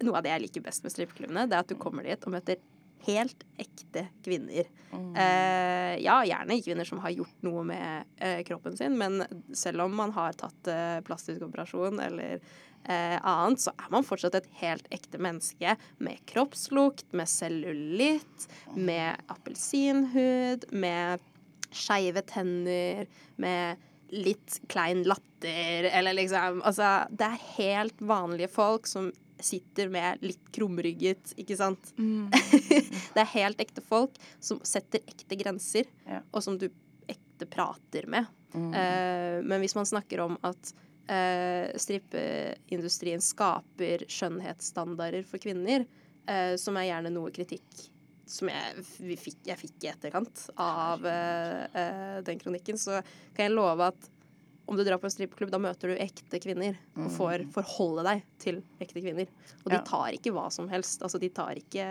Noe av det jeg liker best med strippeklubbene, det er at du kommer dit og møter helt ekte kvinner. Mm. Eh, ja, gjerne kvinner som har gjort noe med eh, kroppen sin, men selv om man har tatt eh, plastisk operasjon eller eh, annet, så er man fortsatt et helt ekte menneske med kroppslukt, med cellulitt, med appelsinhud, med skeive tenner, med litt klein latter, eller liksom Altså, det er helt vanlige folk som sitter med litt krumrygget, ikke sant? Mm. det er helt ekte folk som setter ekte grenser, Ja. og som du ekte prater med. Mm. Uh, men hvis man snakker om at uh, strippeindustrien skaper skjønnhetsstandarder for kvinner, uh, som er gjerne noe kritikk som jeg, vi fikk, jeg fikk i etterkant av den kronikken, så kan jeg love at om du drar på en strippeklubb, da møter du ekte kvinner og får forholde deg til ekte kvinner. Og de tar ikke hva som helst. Altså, de tar ikke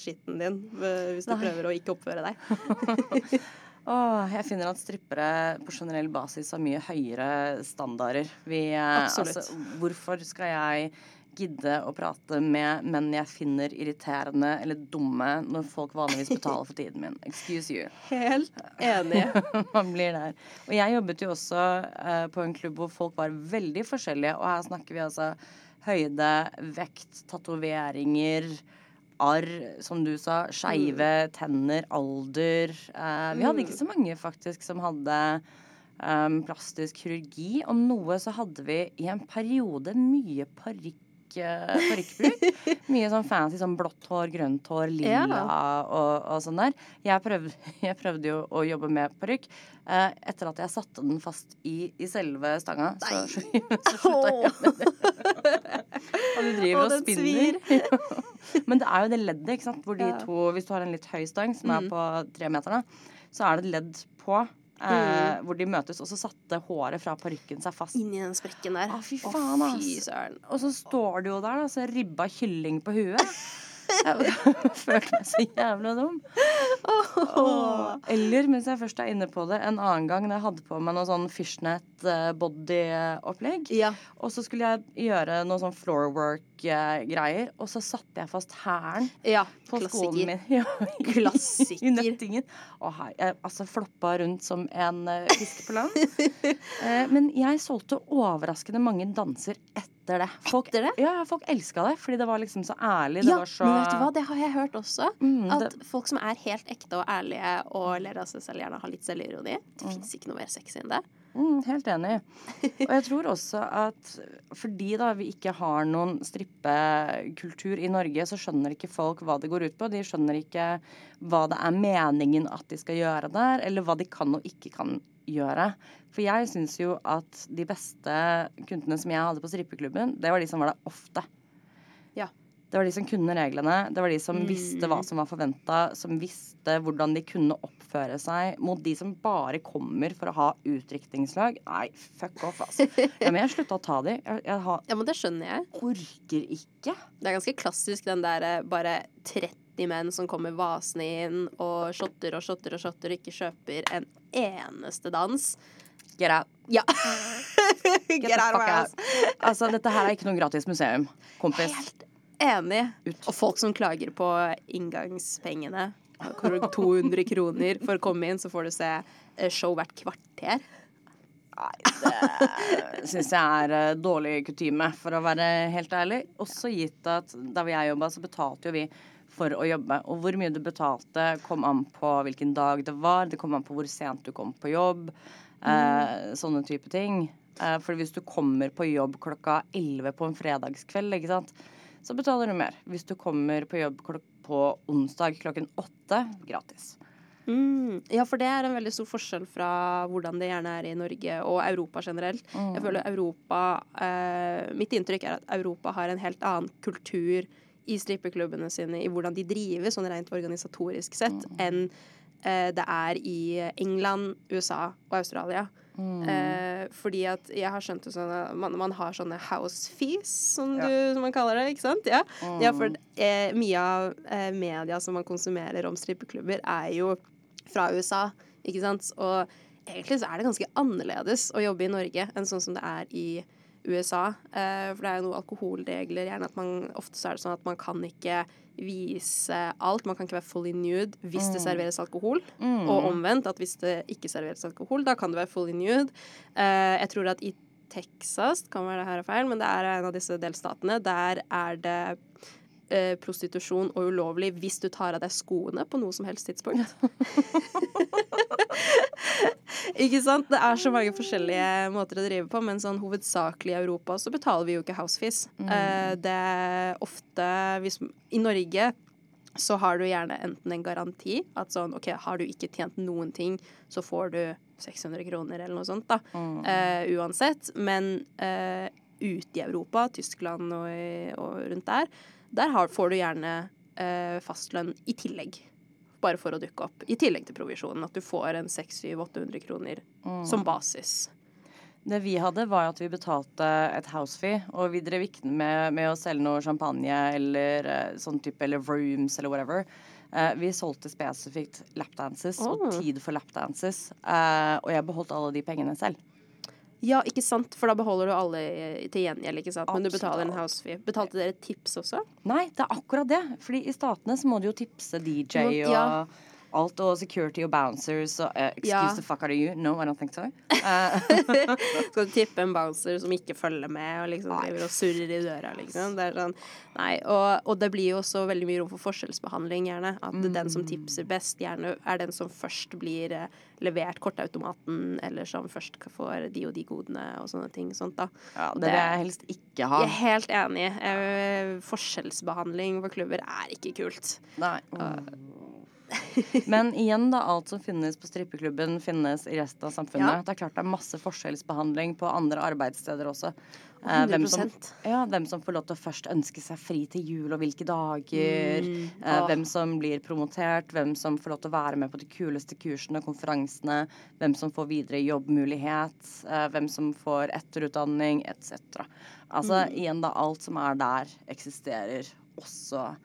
skitten din eh, hvis du Nei. prøver å ikke oppføre deg. Åh, jeg finner at strippere på generell basis har mye høyere standarder. Vi, eh, Absolutt. Altså, hvorfor skal jeg gidde å prate med menn jeg finner irriterende eller dumme, når folk vanligvis betaler for tiden min? Excuse you. Helt enig. Man blir der. Og jeg jobbet jo også uh, på en klubb hvor folk var veldig forskjellige, og her snakker vi altså høyde, vekt, tatoveringer. Arr, som du sa. Skeive tenner, alder. Uh, vi hadde ikke så mange faktisk som hadde um, plastisk kirurgi. Og noe så hadde vi i en periode mye parykk. Parykkbruk. Mye sånn fancy sånn blått hår, grønt hår, lilla og, og sånn der. Jeg prøvde, jeg prøvde jo å jobbe med parykk. Eh, etter at jeg satte den fast i, i selve stanga, så, så, så slutta jeg med det. Og du driver og, og spinner. Men det er jo det leddet, ikke sant. Hvor de Ja. to, hvis du har en litt høy stang som er Mm. på tre meter, da, så er det et ledd på. Eh, Mm. Hvor de møtes, og så satte håret fra parykken seg fast. Inni den sprekken der. Å, fy Å, faen, fy ass. søren. Og så står du jo der, da, så ribba kylling på huet. Jeg følte meg så jævla dum. Oh. Eller mens jeg først er inne på det, en annen gang da jeg hadde på meg noe sånn fishnet eh, body-opplegg. Ja. Og så skulle jeg gjøre noe sånn floorwork-greier, og så satte jeg fast hælen ja. på skoen Klassiker. min. Ja, Klassiker. I nettingen. Og her, jeg altså floppa rundt som en uh, fisk på land. uh, men jeg solgte overraskende mange danser etter det. Folk, Etter det? Ja, folk elska det, fordi det var liksom så ærlig. Det Ja, var så men vet du hva, det har jeg hørt også. Mm, At det, folk som er helt ekte og ærlige og ler av seg selv, gjerne har litt selvironi. Det fins ikke noe mer sexy enn det. Mm, helt enig. Og jeg tror også at fordi da vi ikke har noen strippekultur i Norge, så skjønner ikke folk hva det går ut på. De skjønner ikke hva det er meningen at de skal gjøre der, eller hva de kan og ikke kan gjøre. For jeg syns jo at de beste kundene som jeg hadde på strippeklubben, det var de som var der ofte. Ja. Det var de som kunne reglene, det var de som visste hva som var forventa, som visste hvordan de kunne oppføre seg mot de som bare kommer for å ha utdrikningslag. Nei, fuck off, altså. Ja, men jeg slutta å ta de. Jeg, jeg har, Ja, men det skjønner jeg. orker ikke. Det er ganske klassisk den der eh, bare 30 menn som kommer vasende inn og shotter og shotter og shotter og ikke kjøper en eneste dans. Get out. Ja. Get the fuck out. Altså, dette her er ikke noe gratis museum, kompis. Helt enig. Ut. Og folk som klager på inngangspengene. Hvor 200 kroner for å komme inn, så får du se eh, show hvert kvarter. Nei, det syns jeg er eh, dårlig kutyme, for å være helt ærlig. Også gitt at da jeg jobba, så betalte jo vi for å jobbe. Og hvor mye du betalte, kom an på hvilken dag det var. Det kom an på hvor sent du kom på jobb. Eh, sånne type ting. Eh, for hvis du kommer på jobb klokka 11 på en fredagskveld, ikke sant, så betaler du mer. Hvis du kommer på jobb på onsdag klokken åtte, gratis. Mm. Ja, for det er en veldig stor forskjell fra hvordan det gjerne er i Norge og Europa generelt. Mm. Jeg føler Europa eh, Mitt inntrykk er at Europa har en helt annen kultur i strippeklubbene sine, i hvordan de driver sånn rent organisatorisk sett, enn eh, det er i England, USA og Australia. Eh, fordi at jeg har skjønt det sånn at man, man har sånne house fees, som, du, som man kaller det. ikke sant? Ja, ja for eh, mye av eh, media som man konsumerer om strippeklubber, er jo fra USA, ikke sant? Og egentlig så er det ganske annerledes å jobbe i Norge enn sånn som det er i USA. Eh, for det er jo noen alkoholregler. Gjerne at man, ofte så er det sånn at man kan ikke vise alt. Man kan ikke være fully nude hvis det serveres alkohol. Og omvendt, at hvis det ikke serveres alkohol, da kan det være fully nude. Uh, jeg tror at i Texas, kan være det her er feil, men det er en av disse delstatene, der er det eh, prostitusjon og ulovlig hvis du tar av deg skoene på noe som helst tidspunkt. ikke sant? Det er så mange forskjellige måter å drive på, men sånn hovedsakelig i Europa så betaler vi jo ikke housefees. Eh, det er ofte hvis, I Norge så har du gjerne enten en garanti at sånn OK, har du ikke tjent noen ting, så får du 600 kroner eller noe sånt, da. Eh, uansett. Men eh, ute i Europa, Tyskland og, og rundt der, der har, får du gjerne eh, fastlønn i tillegg. Bare for å dukke opp. I tillegg til provisjonen. At du får en 600-800 kroner som basis. Det vi hadde, var at vi betalte et housefee, og vi drev ikke med, med å selge noe champagne eller eh, sånn type, eller rooms eller whatever. Uh, vi solgte spesifikt lapdances og Oh. tid for lapdances, uh, og jeg beholdt alle de pengene selv. Ja, ikke sant? For da beholder du alle til gjengjeld, ikke sant? Men du betaler en house fee. Betalte dere tips også? Nei, det er akkurat det. Fordi i statene så må du jo tipse DJ og ja. Alt, og security og bouncers og uh, Excuse Ja. the fuck out of you? No, I don't think so. Uh. Skal du tippe en bouncer som ikke følger med og liksom driver og surrer i døra, liksom? Det sånn Nei. Og, og det blir jo også veldig mye rom for forskjellsbehandling, gjerne. At den som tipser best, gjerne er den som først blir eh, levert kortautomaten, eller som først får de og de godene og sånne ting. Sånt, da. ja, det vil jeg helst ikke ha. Jeg er helt enig. Uh, forskjellsbehandling for klubber er ikke kult. Nei. Men igjen, da. Alt som finnes på strippeklubben, finnes i resten av samfunnet. Ja. Det er klart det er masse forskjellsbehandling på andre arbeidssteder også. Eh, hvem, som, ja, hvem som får lov til å først ønske seg fri til jul, og hvilke dager. Mm. Ah. Hvem som blir promotert, hvem som får lov til å være med på de kuleste kursene, og konferansene. Hvem som får videre jobbmulighet, eh, hvem som får etterutdanning, etc. Altså Mm. igjen, da. Alt som er der, eksisterer også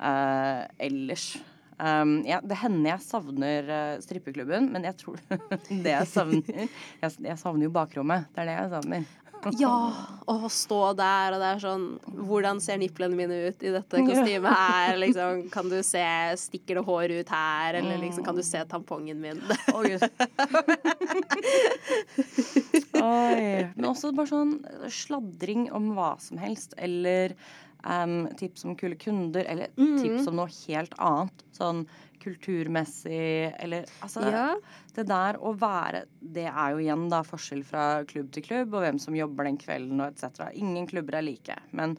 eh, ellers. Um, ja, det hender jeg savner uh, strippeklubben, men jeg tror det jeg savner jeg, jeg savner jo bakrommet. Det er det jeg savner. Ja, å stå der, og det er sånn Hvordan ser nipplene mine ut i dette kostymet her? Liksom, kan du se Stikker det hår ut her? Eller liksom, kan du se tampongen min? Å, Gud. Oi. Men også bare sånn sladring om hva som helst, eller em, tips om kule kunder, eller tips om noe helt annet. Sånn kulturmessig, eller altså Ja. Det der å være Det er jo igjen da forskjell fra klubb til klubb, og hvem som jobber den kvelden og etc. Ingen klubber er like. Men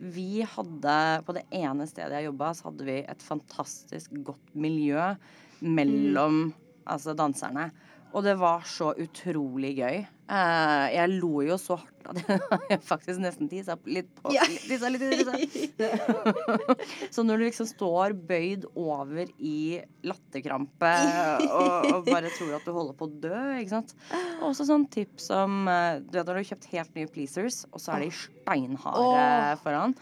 vi hadde På det ene stedet jeg jobba, så hadde vi et fantastisk godt miljø mellom altså danserne. Og det var så utrolig gøy. Eh, jeg lo jo så hardt at jeg faktisk nesten tissa litt på Ja. tissa litt. Så når du liksom står bøyd over i latterkrampe og, og bare tror at du holder på å dø, ikke sant. Også sånn tips om eh, Du vet når du har kjøpt helt nye pleasers, og så er de steinharde foran.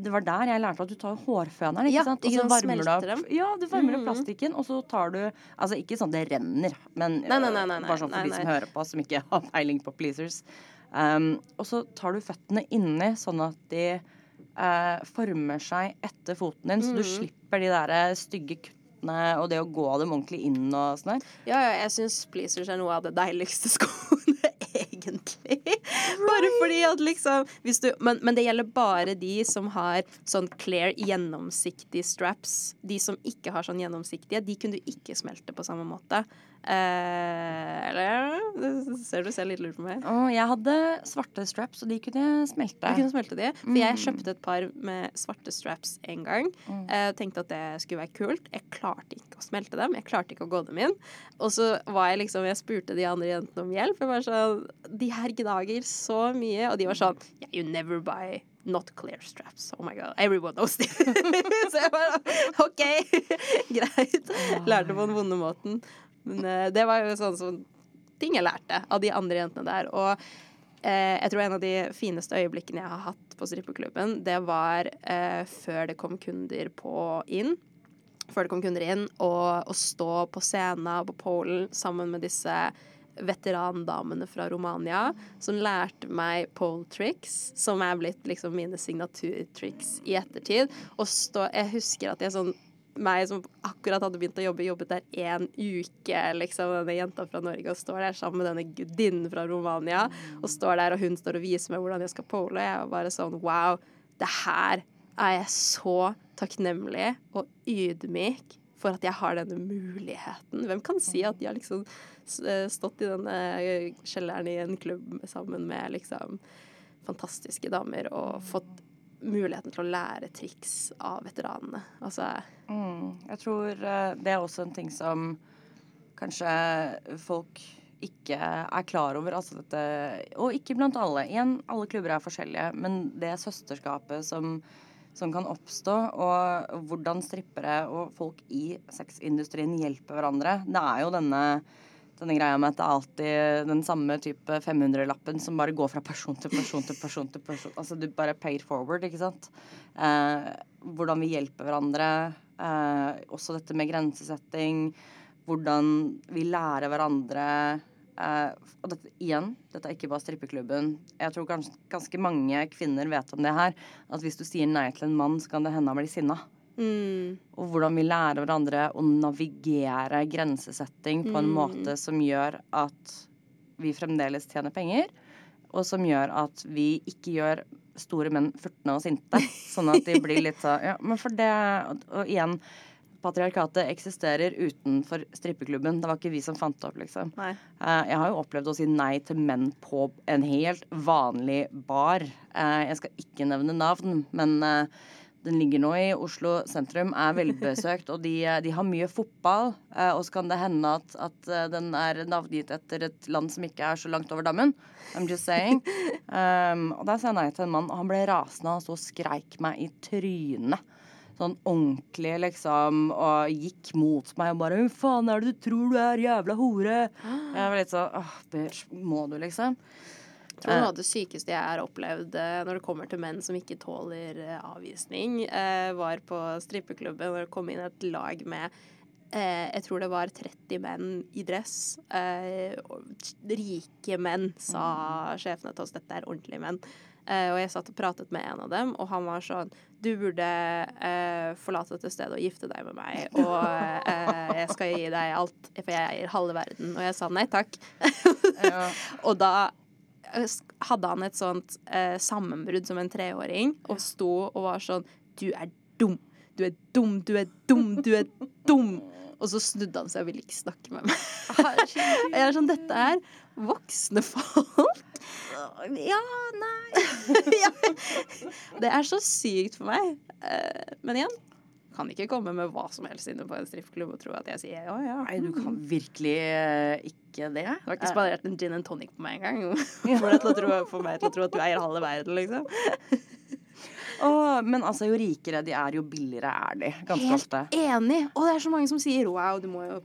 Det var der jeg lærte at du tar hårføneren, ikke Ja, sant? Og så varmer du opp dem. Ja, du varmer opp Mhm. plastikken, og så tar du Altså ikke sånn det renner, men Nei, nei, nei, nei, bare sånn for de som hører på, som ikke har peiling på pleasers. Um, og så tar du føttene inni, sånn at de uh, former seg etter foten din, så du Mhm. slipper de der stygge kuttene og det å gå dem ordentlig inn og sånn her. Ja, ja, jeg syns pleasers er noe av det deiligste skoene, egentlig. Bare fordi at liksom du, men, men det gjelder bare de som har sånn clear, gjennomsiktige straps. De som ikke har sånn gjennomsiktige, de kunne du ikke smelte på samme måte. Eh, eller Ser du ser litt lurt på meg? Oh, jeg hadde svarte straps, og de kunne jeg smelte. Du kunne smelte de. For jeg kjøpte et par med svarte straps en gang. Mm. Eh, tenkte at det skulle være kult. Jeg klarte ikke å smelte dem. Jeg klarte ikke å gå dem inn. Og så var jeg liksom Jeg spurte de andre jentene om hjelp. Jeg var sånn De her gnager så mye. Og de var sånn yeah, You never buy not clear straps. Oh my god. Everyone knows this. så jeg bare OK, greit. Lærte på den vonde måten. Men eh, det var jo sånn som ting jeg lærte av de andre jentene der. Og eh, jeg tror en av de fineste øyeblikkene jeg har hatt på strippeklubben, det var eh, før det kom kunder på inn. Før det kom kunder inn, og å stå på scenen på polen sammen med disse veterandamene fra Romania som lærte meg pole tricks, som er blitt liksom mine signaturtricks i ettertid. Og stå, jeg husker at jeg sånn meg som akkurat hadde begynt å jobbe, jobbet der én uke, liksom, denne jenta fra Norge, og står der sammen med denne gudinnen fra Romania, og står der, og hun står og viser meg hvordan jeg skal pole. og Jeg var bare sånn wow, det her er jeg så takknemlig og ydmyk for at jeg har denne muligheten. Hvem kan si at de har liksom stått i denne kjelleren i en klubb sammen med liksom fantastiske damer og fått muligheten til å lære triks av veteranene. Altså mm, Jeg tror uh, det er også en ting som kanskje folk ikke er klar over. Altså dette, og ikke blant alle. Igjen, alle klubber er forskjellige, men det søsterskapet som, som kan oppstå, og hvordan strippere og folk i sexindustrien hjelper hverandre, det er jo denne denne greia med at det er alltid den samme type 500-lappen som bare går fra person til person til person til person. Altså du bare paid forward, ikke sant. Eh, hvordan vi hjelper hverandre. Eh, også dette med grensesetting. Hvordan vi lærer hverandre. Eh, og dette, igjen, dette er ikke bare strippeklubben. Jeg tror kanskje, ganske mange kvinner vet om det her. At hvis du sier nei til en mann, så kan det hende han blir sinna. Mm. Og hvordan vi lærer hverandre å navigere grensesetting på en mm. måte som gjør at vi fremdeles tjener penger, og som gjør at vi ikke gjør store menn furtne og sinte. Sånn at de blir litt sånn Ja, men for det Og igjen, patriarkatet eksisterer utenfor strippeklubben. Det var ikke vi som fant det opp, liksom. Nei. Eh, jeg har jo opplevd å si nei til menn på en helt vanlig bar. Eh, jeg skal ikke nevne navn, men eh, den ligger nå i Oslo sentrum, er velbesøkt, og de, de, har mye fotball. Eh, og så kan det hende at, at, eh, den er navngitt etter et land som ikke er så langt over dammen. I'm just saying. Um, og der sa jeg nei til en mann, og han ble rasende. Han så og skreik meg i trynet. Sånn ordentlig, liksom, og gikk mot meg og bare 'Hvem faen er det du tror du er, jævla hore?' Jeg var litt sånn Åh, bitch, må du, liksom? Tror noe av det sykeste jeg har opplevd eh, når det kommer til menn som ikke tåler eh, avvisning, eh, var på strippeklubben når det kom inn et lag med jeg tror det var 30 menn i dress. rike menn, sa mm. sjefene til oss. Dette er ordentlige menn. og jeg satt og pratet med en av dem, og han var sånn Du burde forlate dette stedet og gifte deg med meg, og jeg skal gi deg alt, for jeg eier halve verden. Og jeg sa nei takk. ja. og da hadde han et sånt eh, sammenbrudd som en treåring og sto og var sånn Du er dum. Du er dum, du er dum, du er dum. Og så snudde han seg og ville ikke snakke med meg. jeg er sånn Dette er voksne folk. Ja, nei. Det er så sykt for meg. Eh, men igjen, kan ikke komme med hva som helst inne på en strippeklubb og tro at jeg sier ja, ja. Nei, du kan virkelig uh, ikke det. Du har ikke spandert en gin and tonic på meg engang. For, for meg til å tro at du eier halve verden, liksom. Oh, men altså, jo rikere de er, jo billigere er de. Ganske Helt ofte. Enig. Og det er så mange som sier wow, du må jo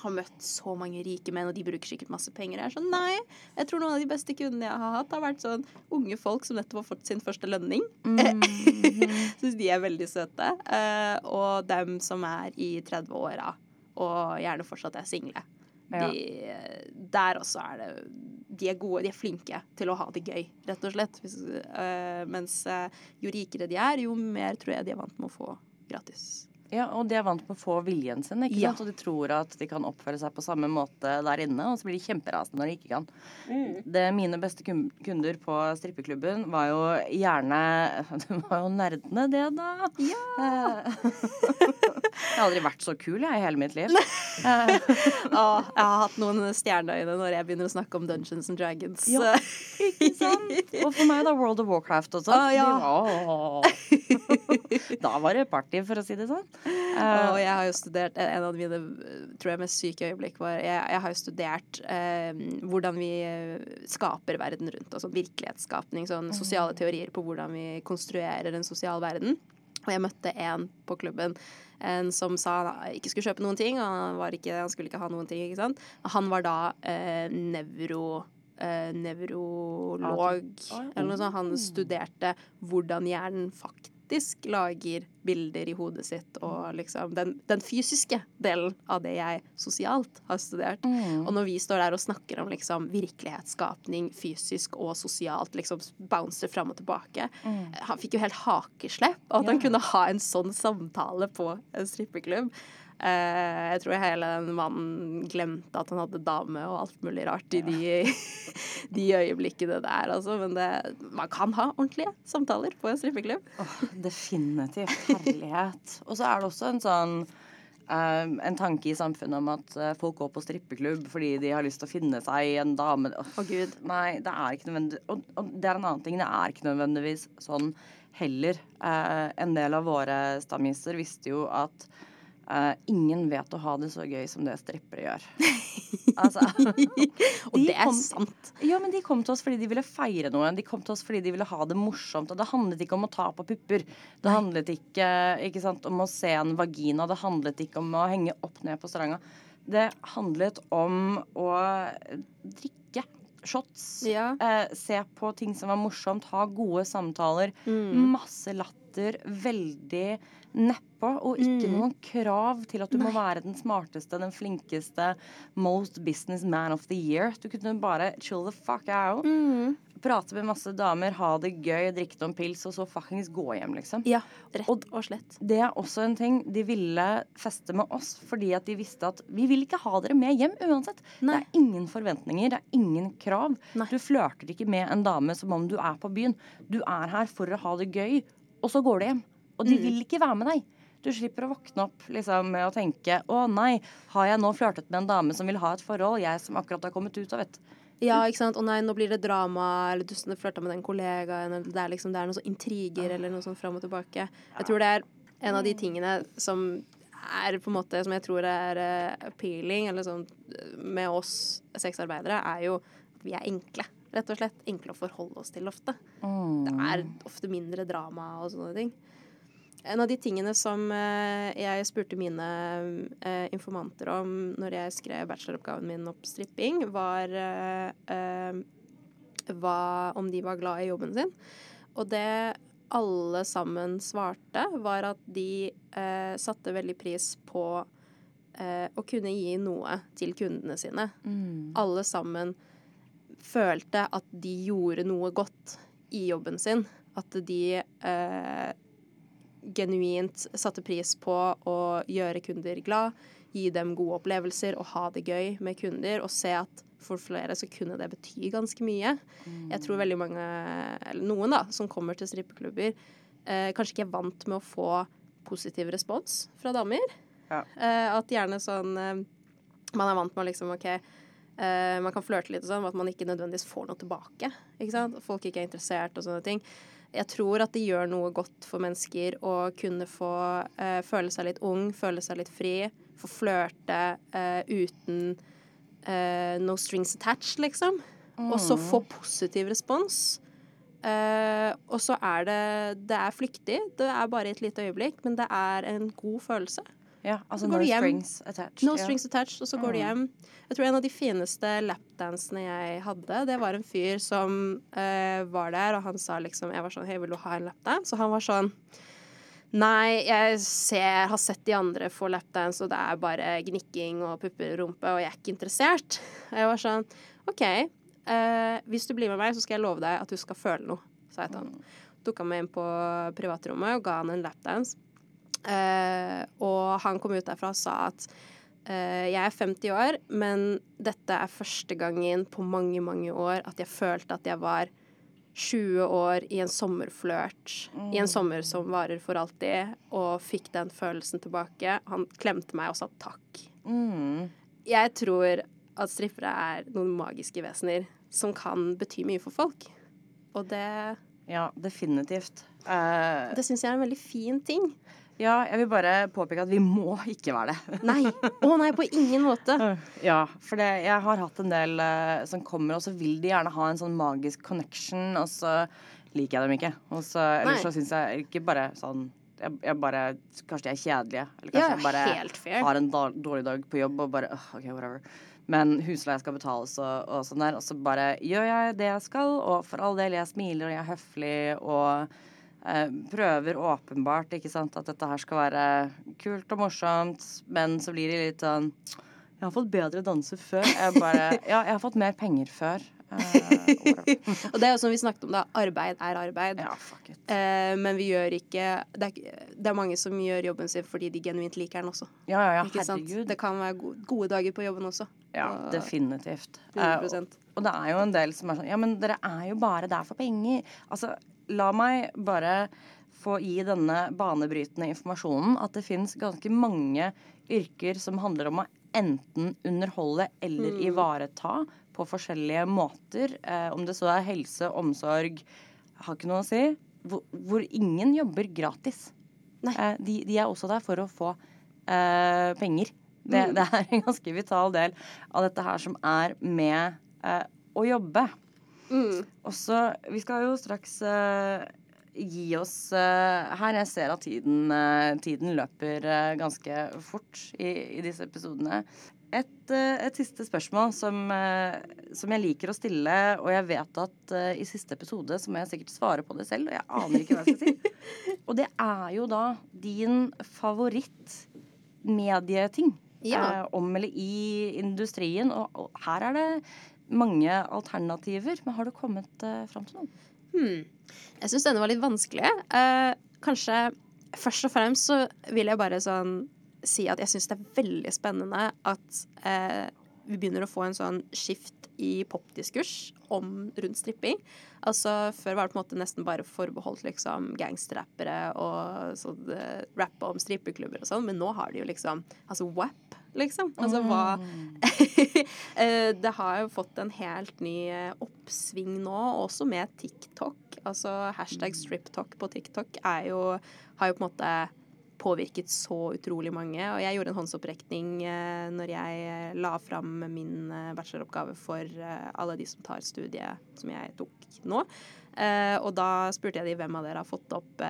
har møtt så mange rike menn, og de bruker sikkert masse penger. Jeg er sånn, nei, jeg tror noen av de beste kundene jeg har hatt, har vært sånn unge folk som nettopp har fått sin første lønning. Mm. Syns de er veldig søte. Uh, og dem som er i 30-åra og gjerne fortsatt er single. Ja. De, der også er det De er gode, de er flinke til å ha det gøy, rett og slett. Uh, mens uh, jo rikere de er, jo mer tror jeg de er vant med å få gratis. Ja, og de er vant med å få viljen sin, ikke ja. sant? og de tror at de kan oppføre seg på samme måte der inne, og så blir de kjemperasende når de ikke kan. Mm. Det Mine beste kunder på strippeklubben var jo gjerne Det var jo nerdene, det, da. Ja. jeg har aldri vært så kul, jeg, i hele mitt liv. Åh, jeg har hatt noen stjerneøyne når jeg begynner å snakke om Dungeons and Dragons. Ja, ikke sant? Og for meg, da, World of Warcraft og sånn. Ah, ja. da var det party, for å si det sånn. Uh, og jeg har jo studert En av mine tror jeg mest syke øyeblikk var Jeg, jeg har jo studert uh, hvordan vi skaper verden rundt oss. Sånn virkelighetsskapning. Sånn sosiale mm. teorier på hvordan vi konstruerer en sosial verden. Og jeg møtte en på klubben en som sa han ikke skulle kjøpe noen ting. Og han, ikke, han skulle ikke ha noen ting. ikke sant? Han var da uh, nevro... Uh, nevrolog, eller noe sånt. Han studerte hvordan hjernen faktisk faktisk lager bilder i hodet sitt og liksom den, den fysiske delen av det jeg sosialt har studert. Mm. Og når vi står der og snakker om liksom virkelighetsskapning fysisk og sosialt, liksom bouncer fram og tilbake Han fikk jo helt hakeslepp av at han Mm. Kunne ha en sånn samtale på en strippeklubb. Eh, jeg tror hele den mannen glemte at han hadde dame og alt mulig rart i de, de øyeblikkene der, altså. Men det, man kan ha ordentlige samtaler på en strippeklubb. Oh, definitivt. Herlighet. Og så er det også en sånn eh, en tanke i samfunnet om at uh, folk går på strippeklubb fordi de har lyst til å finne seg en dame. Åh, oh, Gud. Nei, det er ikke nødvendig og, og det er en annen ting. Det er ikke nødvendigvis sånn heller. Uh, en del av våre stammister visste jo at eh, ingen vet å ha det så gøy som det strippere gjør. altså, Og de det er kom- sant. Ja, men de kom til oss fordi de ville feire noe. De kom til oss fordi de ville ha det morsomt. Og det handlet ikke om å ta på pupper. Det handlet ikke, ikke sant, om å se en vagina. Det handlet ikke om å henge opp ned på stranda. Det handlet om å drikke shots. Ja. Uh, se på ting som var morsomt. Ha gode samtaler. Mm. Masse latter. Veldig nedpå. Og ikke Mm. noen krav til at du må være den smarteste, den flinkeste, most business man of the year. Du kunne bare chill the fuck out. Mm. Prate med masse damer, ha det gøy, drikke noen pils, og så fuckings gå hjem, liksom. Ja, rett Og- og slett. Det er også en ting de ville feste med oss, fordi at de visste at vi vil ikke ha dere med hjem uansett. Nei. Det er ingen forventninger, det er ingen krav. Nei. Du flørter ikke med en dame som om du er på byen. Du er her for å ha det gøy, og så går du hjem. Og de Mm. vil ikke være med deg. Du slipper å våkne opp liksom, med å tenke 'Å nei, har jeg nå flørtet med en dame som vil ha et forhold?' Jeg som akkurat har kommet ut av et. Ja, ikke sant. Å nei, nå blir det drama, eller du flørta med den kollegaen, eller det er liksom det er noen sånn intriger eller noe sånn fram og tilbake. Jeg tror det er en av de tingene som er på en måte Som jeg tror er eh, appealing, eller sånn med oss sexarbeidere, er jo at vi er enkle. Rett og slett. Enkle å forholde oss til ofte. Det er ofte mindre drama og sånne ting. En av de tingene som eh, jeg spurte mine eh, informanter om når jeg skrev bacheloroppgaven min opp stripping, var eh, hva, om de var glad i jobben sin. Og det alle sammen svarte, var at de satte veldig pris på eh, å kunne gi noe til kundene sine. Mm. Alle sammen følte at de gjorde noe godt i jobben sin. At de eh, genuint satte pris på å gjøre kunder glad, gi dem gode opplevelser og ha det gøy med kunder. Og se at for flere så kunne det bety ganske mye. Jeg tror veldig mange, eller noen da, som kommer til strippeklubber, eh, kanskje ikke er vant med å få positiv respons fra damer. Ja. Eh, at gjerne sånn eh, Man er vant med å liksom OK eh, Man kan flørte litt og sånn, men at man ikke nødvendigvis får noe tilbake. Ikke sant? Folk ikke er interessert og sånne ting. Jeg tror at det gjør noe godt for mennesker å kunne få eh, føle seg litt ung, føle seg litt fri. Få flørte eh, uten eh, no strings attached, liksom. Og så få positiv respons. Eh, og så er det Det er flyktig. Det er bare et lite øyeblikk, men det er en god følelse. Ja, altså no strings attached. No strings attached, og så går du hjem. Jeg tror en av de fineste lapdansene jeg hadde, det var en fyr som uh, var der, og han sa liksom Jeg var sånn Hei, vil du ha en lapdance? Og han var sånn Nei, jeg ser, har sett de andre få lapdance, og det er bare gnikking og pupper og rumpe, og jeg er ikke interessert. Jeg var sånn OK, uh, hvis du blir med meg, så skal jeg love deg at du skal føle noe, sa jeg til han. Tok han med inn på privatrommet og ga han en lapdance. Eh, og han kom ut derfra og sa at eh, jeg er 50 år, men dette er første gangen på mange, mange år at jeg følte at jeg var 20 år i en sommerflørt, i en sommer som varer for alltid, og fikk den følelsen tilbake. Han klemte meg og sa takk. Mm. Jeg tror at strippere er noen magiske vesener som kan bety mye for folk. Og det, Ja, definitivt. Uh... det syns jeg er en veldig fin ting. Ja, jeg vil bare påpeke at vi må ikke være det. Nei. Å nei, på ingen måte. Ja, for det, jeg har hatt en del uh, som kommer, og så vil de gjerne ha en sånn magisk connection, og så liker jeg dem ikke. Og så, eller så syns jeg ikke bare sånn jeg, jeg bare, Kanskje de er kjedelige. Eller kanskje Ja, jeg bare helt fair. har en dårlig dag på jobb og bare uh, OK, whatever. Men husleie skal betales og, og sånn der. Og så bare gjør jeg det jeg skal, og for all del, jeg smiler og jeg er høflig og prøver åpenbart ikke sant, at dette her skal være kult og morsomt, men så blir de litt sånn Jeg har fått bedre danser før. Jeg bare Ja, jeg har fått mer penger før. Eh, og det er jo som vi snakket om, da. Arbeid er arbeid. ja, fuck it. Eh, men vi gjør ikke det er, det er mange som gjør jobben sin fordi de genuint liker den også. Ja, ja, ja, Ikke sant? Det kan være gode, gode dager på jobben også. Ja, Og- definitivt. Eh, og, Og det er jo en del som er sånn Ja, men dere er jo bare der for penger. Altså, la meg bare få gi denne banebrytende informasjonen at det fins ganske mange yrker som handler om å enten underholde eller Mm. ivareta på forskjellige måter. Eh, om det så er helse, omsorg Har ikke noe å si. Hvor, hvor ingen jobber gratis. Eh, de, de er også der for å få eh, penger. Det, Mm. det er en ganske vital del av dette her som er med eh, å jobbe. Mm. Og så Vi skal jo straks uh, gi oss uh, her. Jeg ser at tiden, uh, tiden løper ganske fort i, i disse episodene. Et, et siste spørsmål som, som jeg liker å stille, og jeg vet at i siste episode så må jeg sikkert svare på det selv, og jeg aner ikke hva jeg skal si. Og det er jo da din favoritt-medieting Ja. om eller i industrien. Og, og her er det mange alternativer, men har du kommet uh, fram til noen? Hmm. Jeg syns denne var litt vanskelig. Uh, kanskje først og fremst så vil jeg bare sånn si at jeg syns det er veldig spennende at uh, vi begynner å få en sånn skift i popdiskurs om rundt stripping. Altså Før var det på en måte nesten bare forbeholdt liksom gangsterrappere og sånn, eh, rappe om strippeklubber og sånn, men nå har de jo liksom Altså WAP, liksom. Altså hva Eh, Det har jo fått en helt ny eh, oppsving nå, også med TikTok. Altså hashtag striptalk på TikTok er jo, har jo på en måte påvirket så utrolig mange. Og jeg gjorde en håndsopprekning eh, når jeg eh, la fram min eh, bacheloroppgave for eh, alle de som tar studiet som jeg tok nå. Eh, og da spurte jeg de hvem av dere har fått opp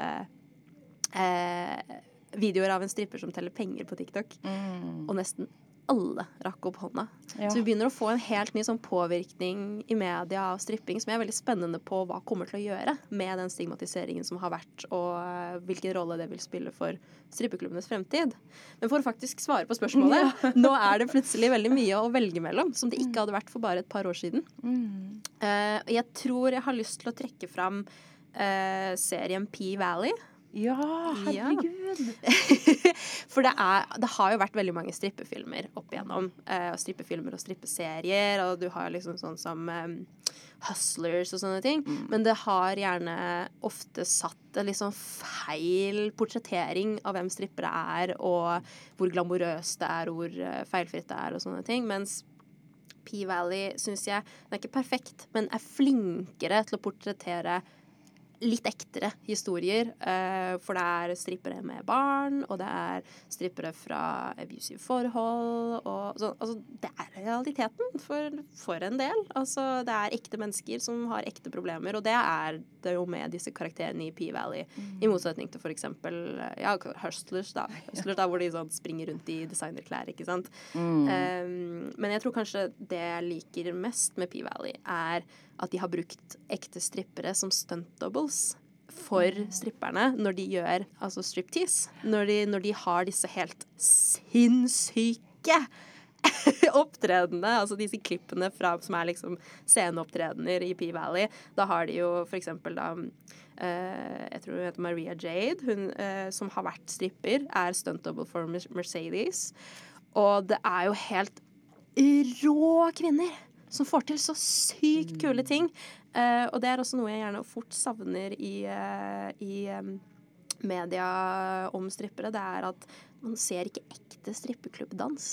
videoer av en stripper som teller penger på TikTok. Mm. Og nesten alle rakk opp hånda. Ja. Så vi begynner å få en helt ny sånn påvirkning i media av stripping som jeg er veldig spennende på hva kommer til å gjøre med den stigmatiseringen som har vært, og eh, hvilken rolle det vil spille for strippeklubbenes fremtid. Men for å faktisk svare på spørsmålet, nå er det plutselig veldig mye å velge mellom som det ikke hadde vært for bare et par år siden. Mm. Eh, jeg tror jeg har lyst til å trekke fram eh, serien P-Valley. Ja, Ja. herregud. For det, er, det har jo vært veldig mange strippefilmer opp igjennom. Eh, og strippefilmer og strippeserier, og du har liksom sånn som um, Hustlers og sånne ting. Men det har gjerne ofte satt en litt sånn feil portrettering av hvem strippere er, og hvor glamorøst det er, og hvor eh, feilfritt det er, og sånne ting. Mens P-Valley syns jeg Den er ikke perfekt, men er flinkere til å portrettere litt ektere historier. eh, for det er strippere med barn, og det er strippere fra abusive forhold. Og sånn. Altså, det er realiteten for, for en del. Altså, det er ekte mennesker som har ekte problemer, og det er det jo med disse karakterene i P-Valley. I motsetning til f.eks. Ja, Hustlers, da. Hustlers da, Hvor de sånn springer rundt i designerklær, ikke sant. Mm. Um, men jeg tror kanskje det jeg liker mest med P-Valley, er at de har brukt ekte strippere som stunt doubles for stripperne når de gjør altså striptease. Når de, når de har disse helt sinnssyke opptredenene, altså disse klippene fra, som er liksom sceneopptredener i P-Valley. Da har de jo for eksempel da eh, jeg tror hun heter Maria Jade, hun eh, som har vært stripper, er stunt double for Mercedes. Og det er jo helt rå kvinner som får til så sykt kule ting. Uh, og det er også noe jeg gjerne fort savner i, uh, i um, media om strippere. Det er at man ser ikke ekte strippeklubbdans.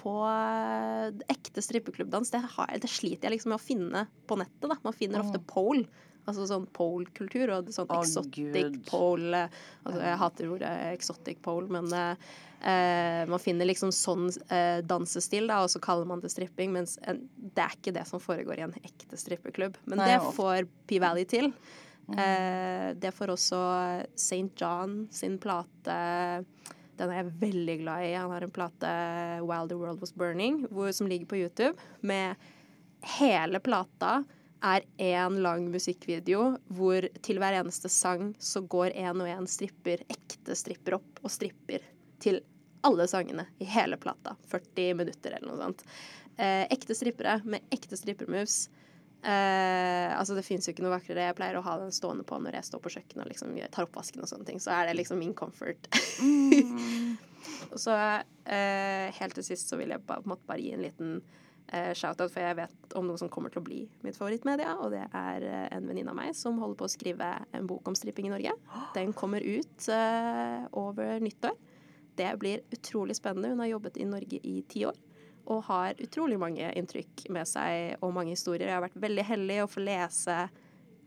På uh, ekte strippeklubbdans, det, har, det sliter jeg liksom med å finne på nettet. da. Man finner ofte pole. Altså sånn pole-kultur og sånn oh, exotic Gud. pole. Altså, jeg hater ordet exotic pole, men eh, eh, man finner liksom sånn eh, dansestil, da, og så kaller man det stripping, mens en, det er ikke det som foregår i en ekte strippeklubb. Men Nei, det jo. får P-Valley til. Eh, det får også St. John sin plate Den er jeg veldig glad i. Han har en plate, 'While the World Was Burning', hvor, som ligger på YouTube, med hele plata er én lang musikkvideo hvor til hver eneste sang så går en og en stripper, ekte stripper, opp og stripper til alle sangene i hele plata. 40 minutter eller noe sånt. Eh, ekte strippere med ekte strippermoves. Eh, altså Det fins jo ikke noe vakrere. Jeg pleier å ha den stående på når jeg står på kjøkkenet og liksom tar oppvasken og sånne ting. Så er det liksom min comfort. Mm. så eh, helt til sist så vil jeg bare, måtte bare gi en liten eh, shout-out, for jeg vet om noe som kommer til å bli mitt favorittmedia, og det er eh, en venninne av meg som holder på å skrive en bok om stripping i Norge. Den kommer ut eh, over nyttår. Det blir utrolig spennende. Hun har jobbet i Norge i ti år og har utrolig mange inntrykk med seg og mange historier. Jeg har vært veldig heldig å få lese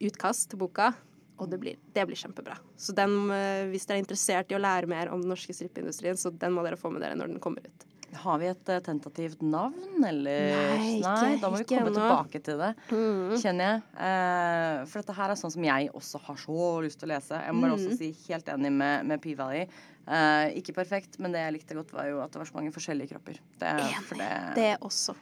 utkast til boka, og det blir, det blir kjempebra. Så den, eh, hvis dere er interessert i å lære mer om den norske strippeindustrien, så den må dere få med dere når den kommer ut. Har vi et uh, tentativt navn, eller? Nei, ikke, Nei da må vi komme ennå. tilbake til det, mm. kjenner jeg. Uh, for dette her er sånn som jeg også har så lyst til å lese. Jeg må bare mm. også si helt enig med, med P-Valley. Uh, ikke perfekt, men det jeg likte godt, var jo at det var så mange forskjellige kropper. Det, for det, det også.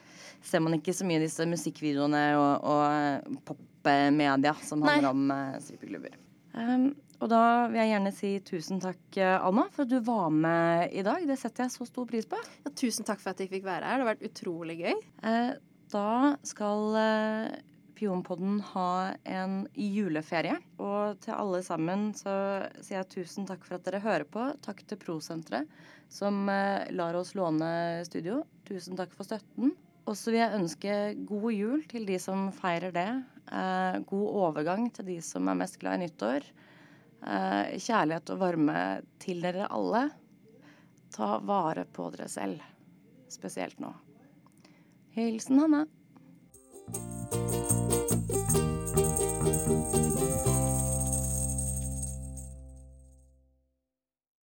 Ser man ikke så mye i disse musikkvideoene og, og popmedia som handler Nei. om uh, strippeklubber. Um, og da vil jeg gjerne si tusen takk, eh, Alma, for at du var med i dag. Det setter jeg så stor pris på. Ja, tusen takk for at jeg fikk være her. Det har vært utrolig gøy. Uh, da skal uh, Pionpodden ha en juleferie. Og til alle sammen så sier jeg tusen takk for at dere hører på. Takk til Prosenteret som eh, lar oss låne studio. Tusen takk for støtten. Og så vil jeg ønske god jul til de som feirer det. Eh, god overgang til de som er mest glad i nyttår. Eh, kjærlighet og varme til dere alle. Ta vare på dere selv. Spesielt nå. Hilsen Hanne.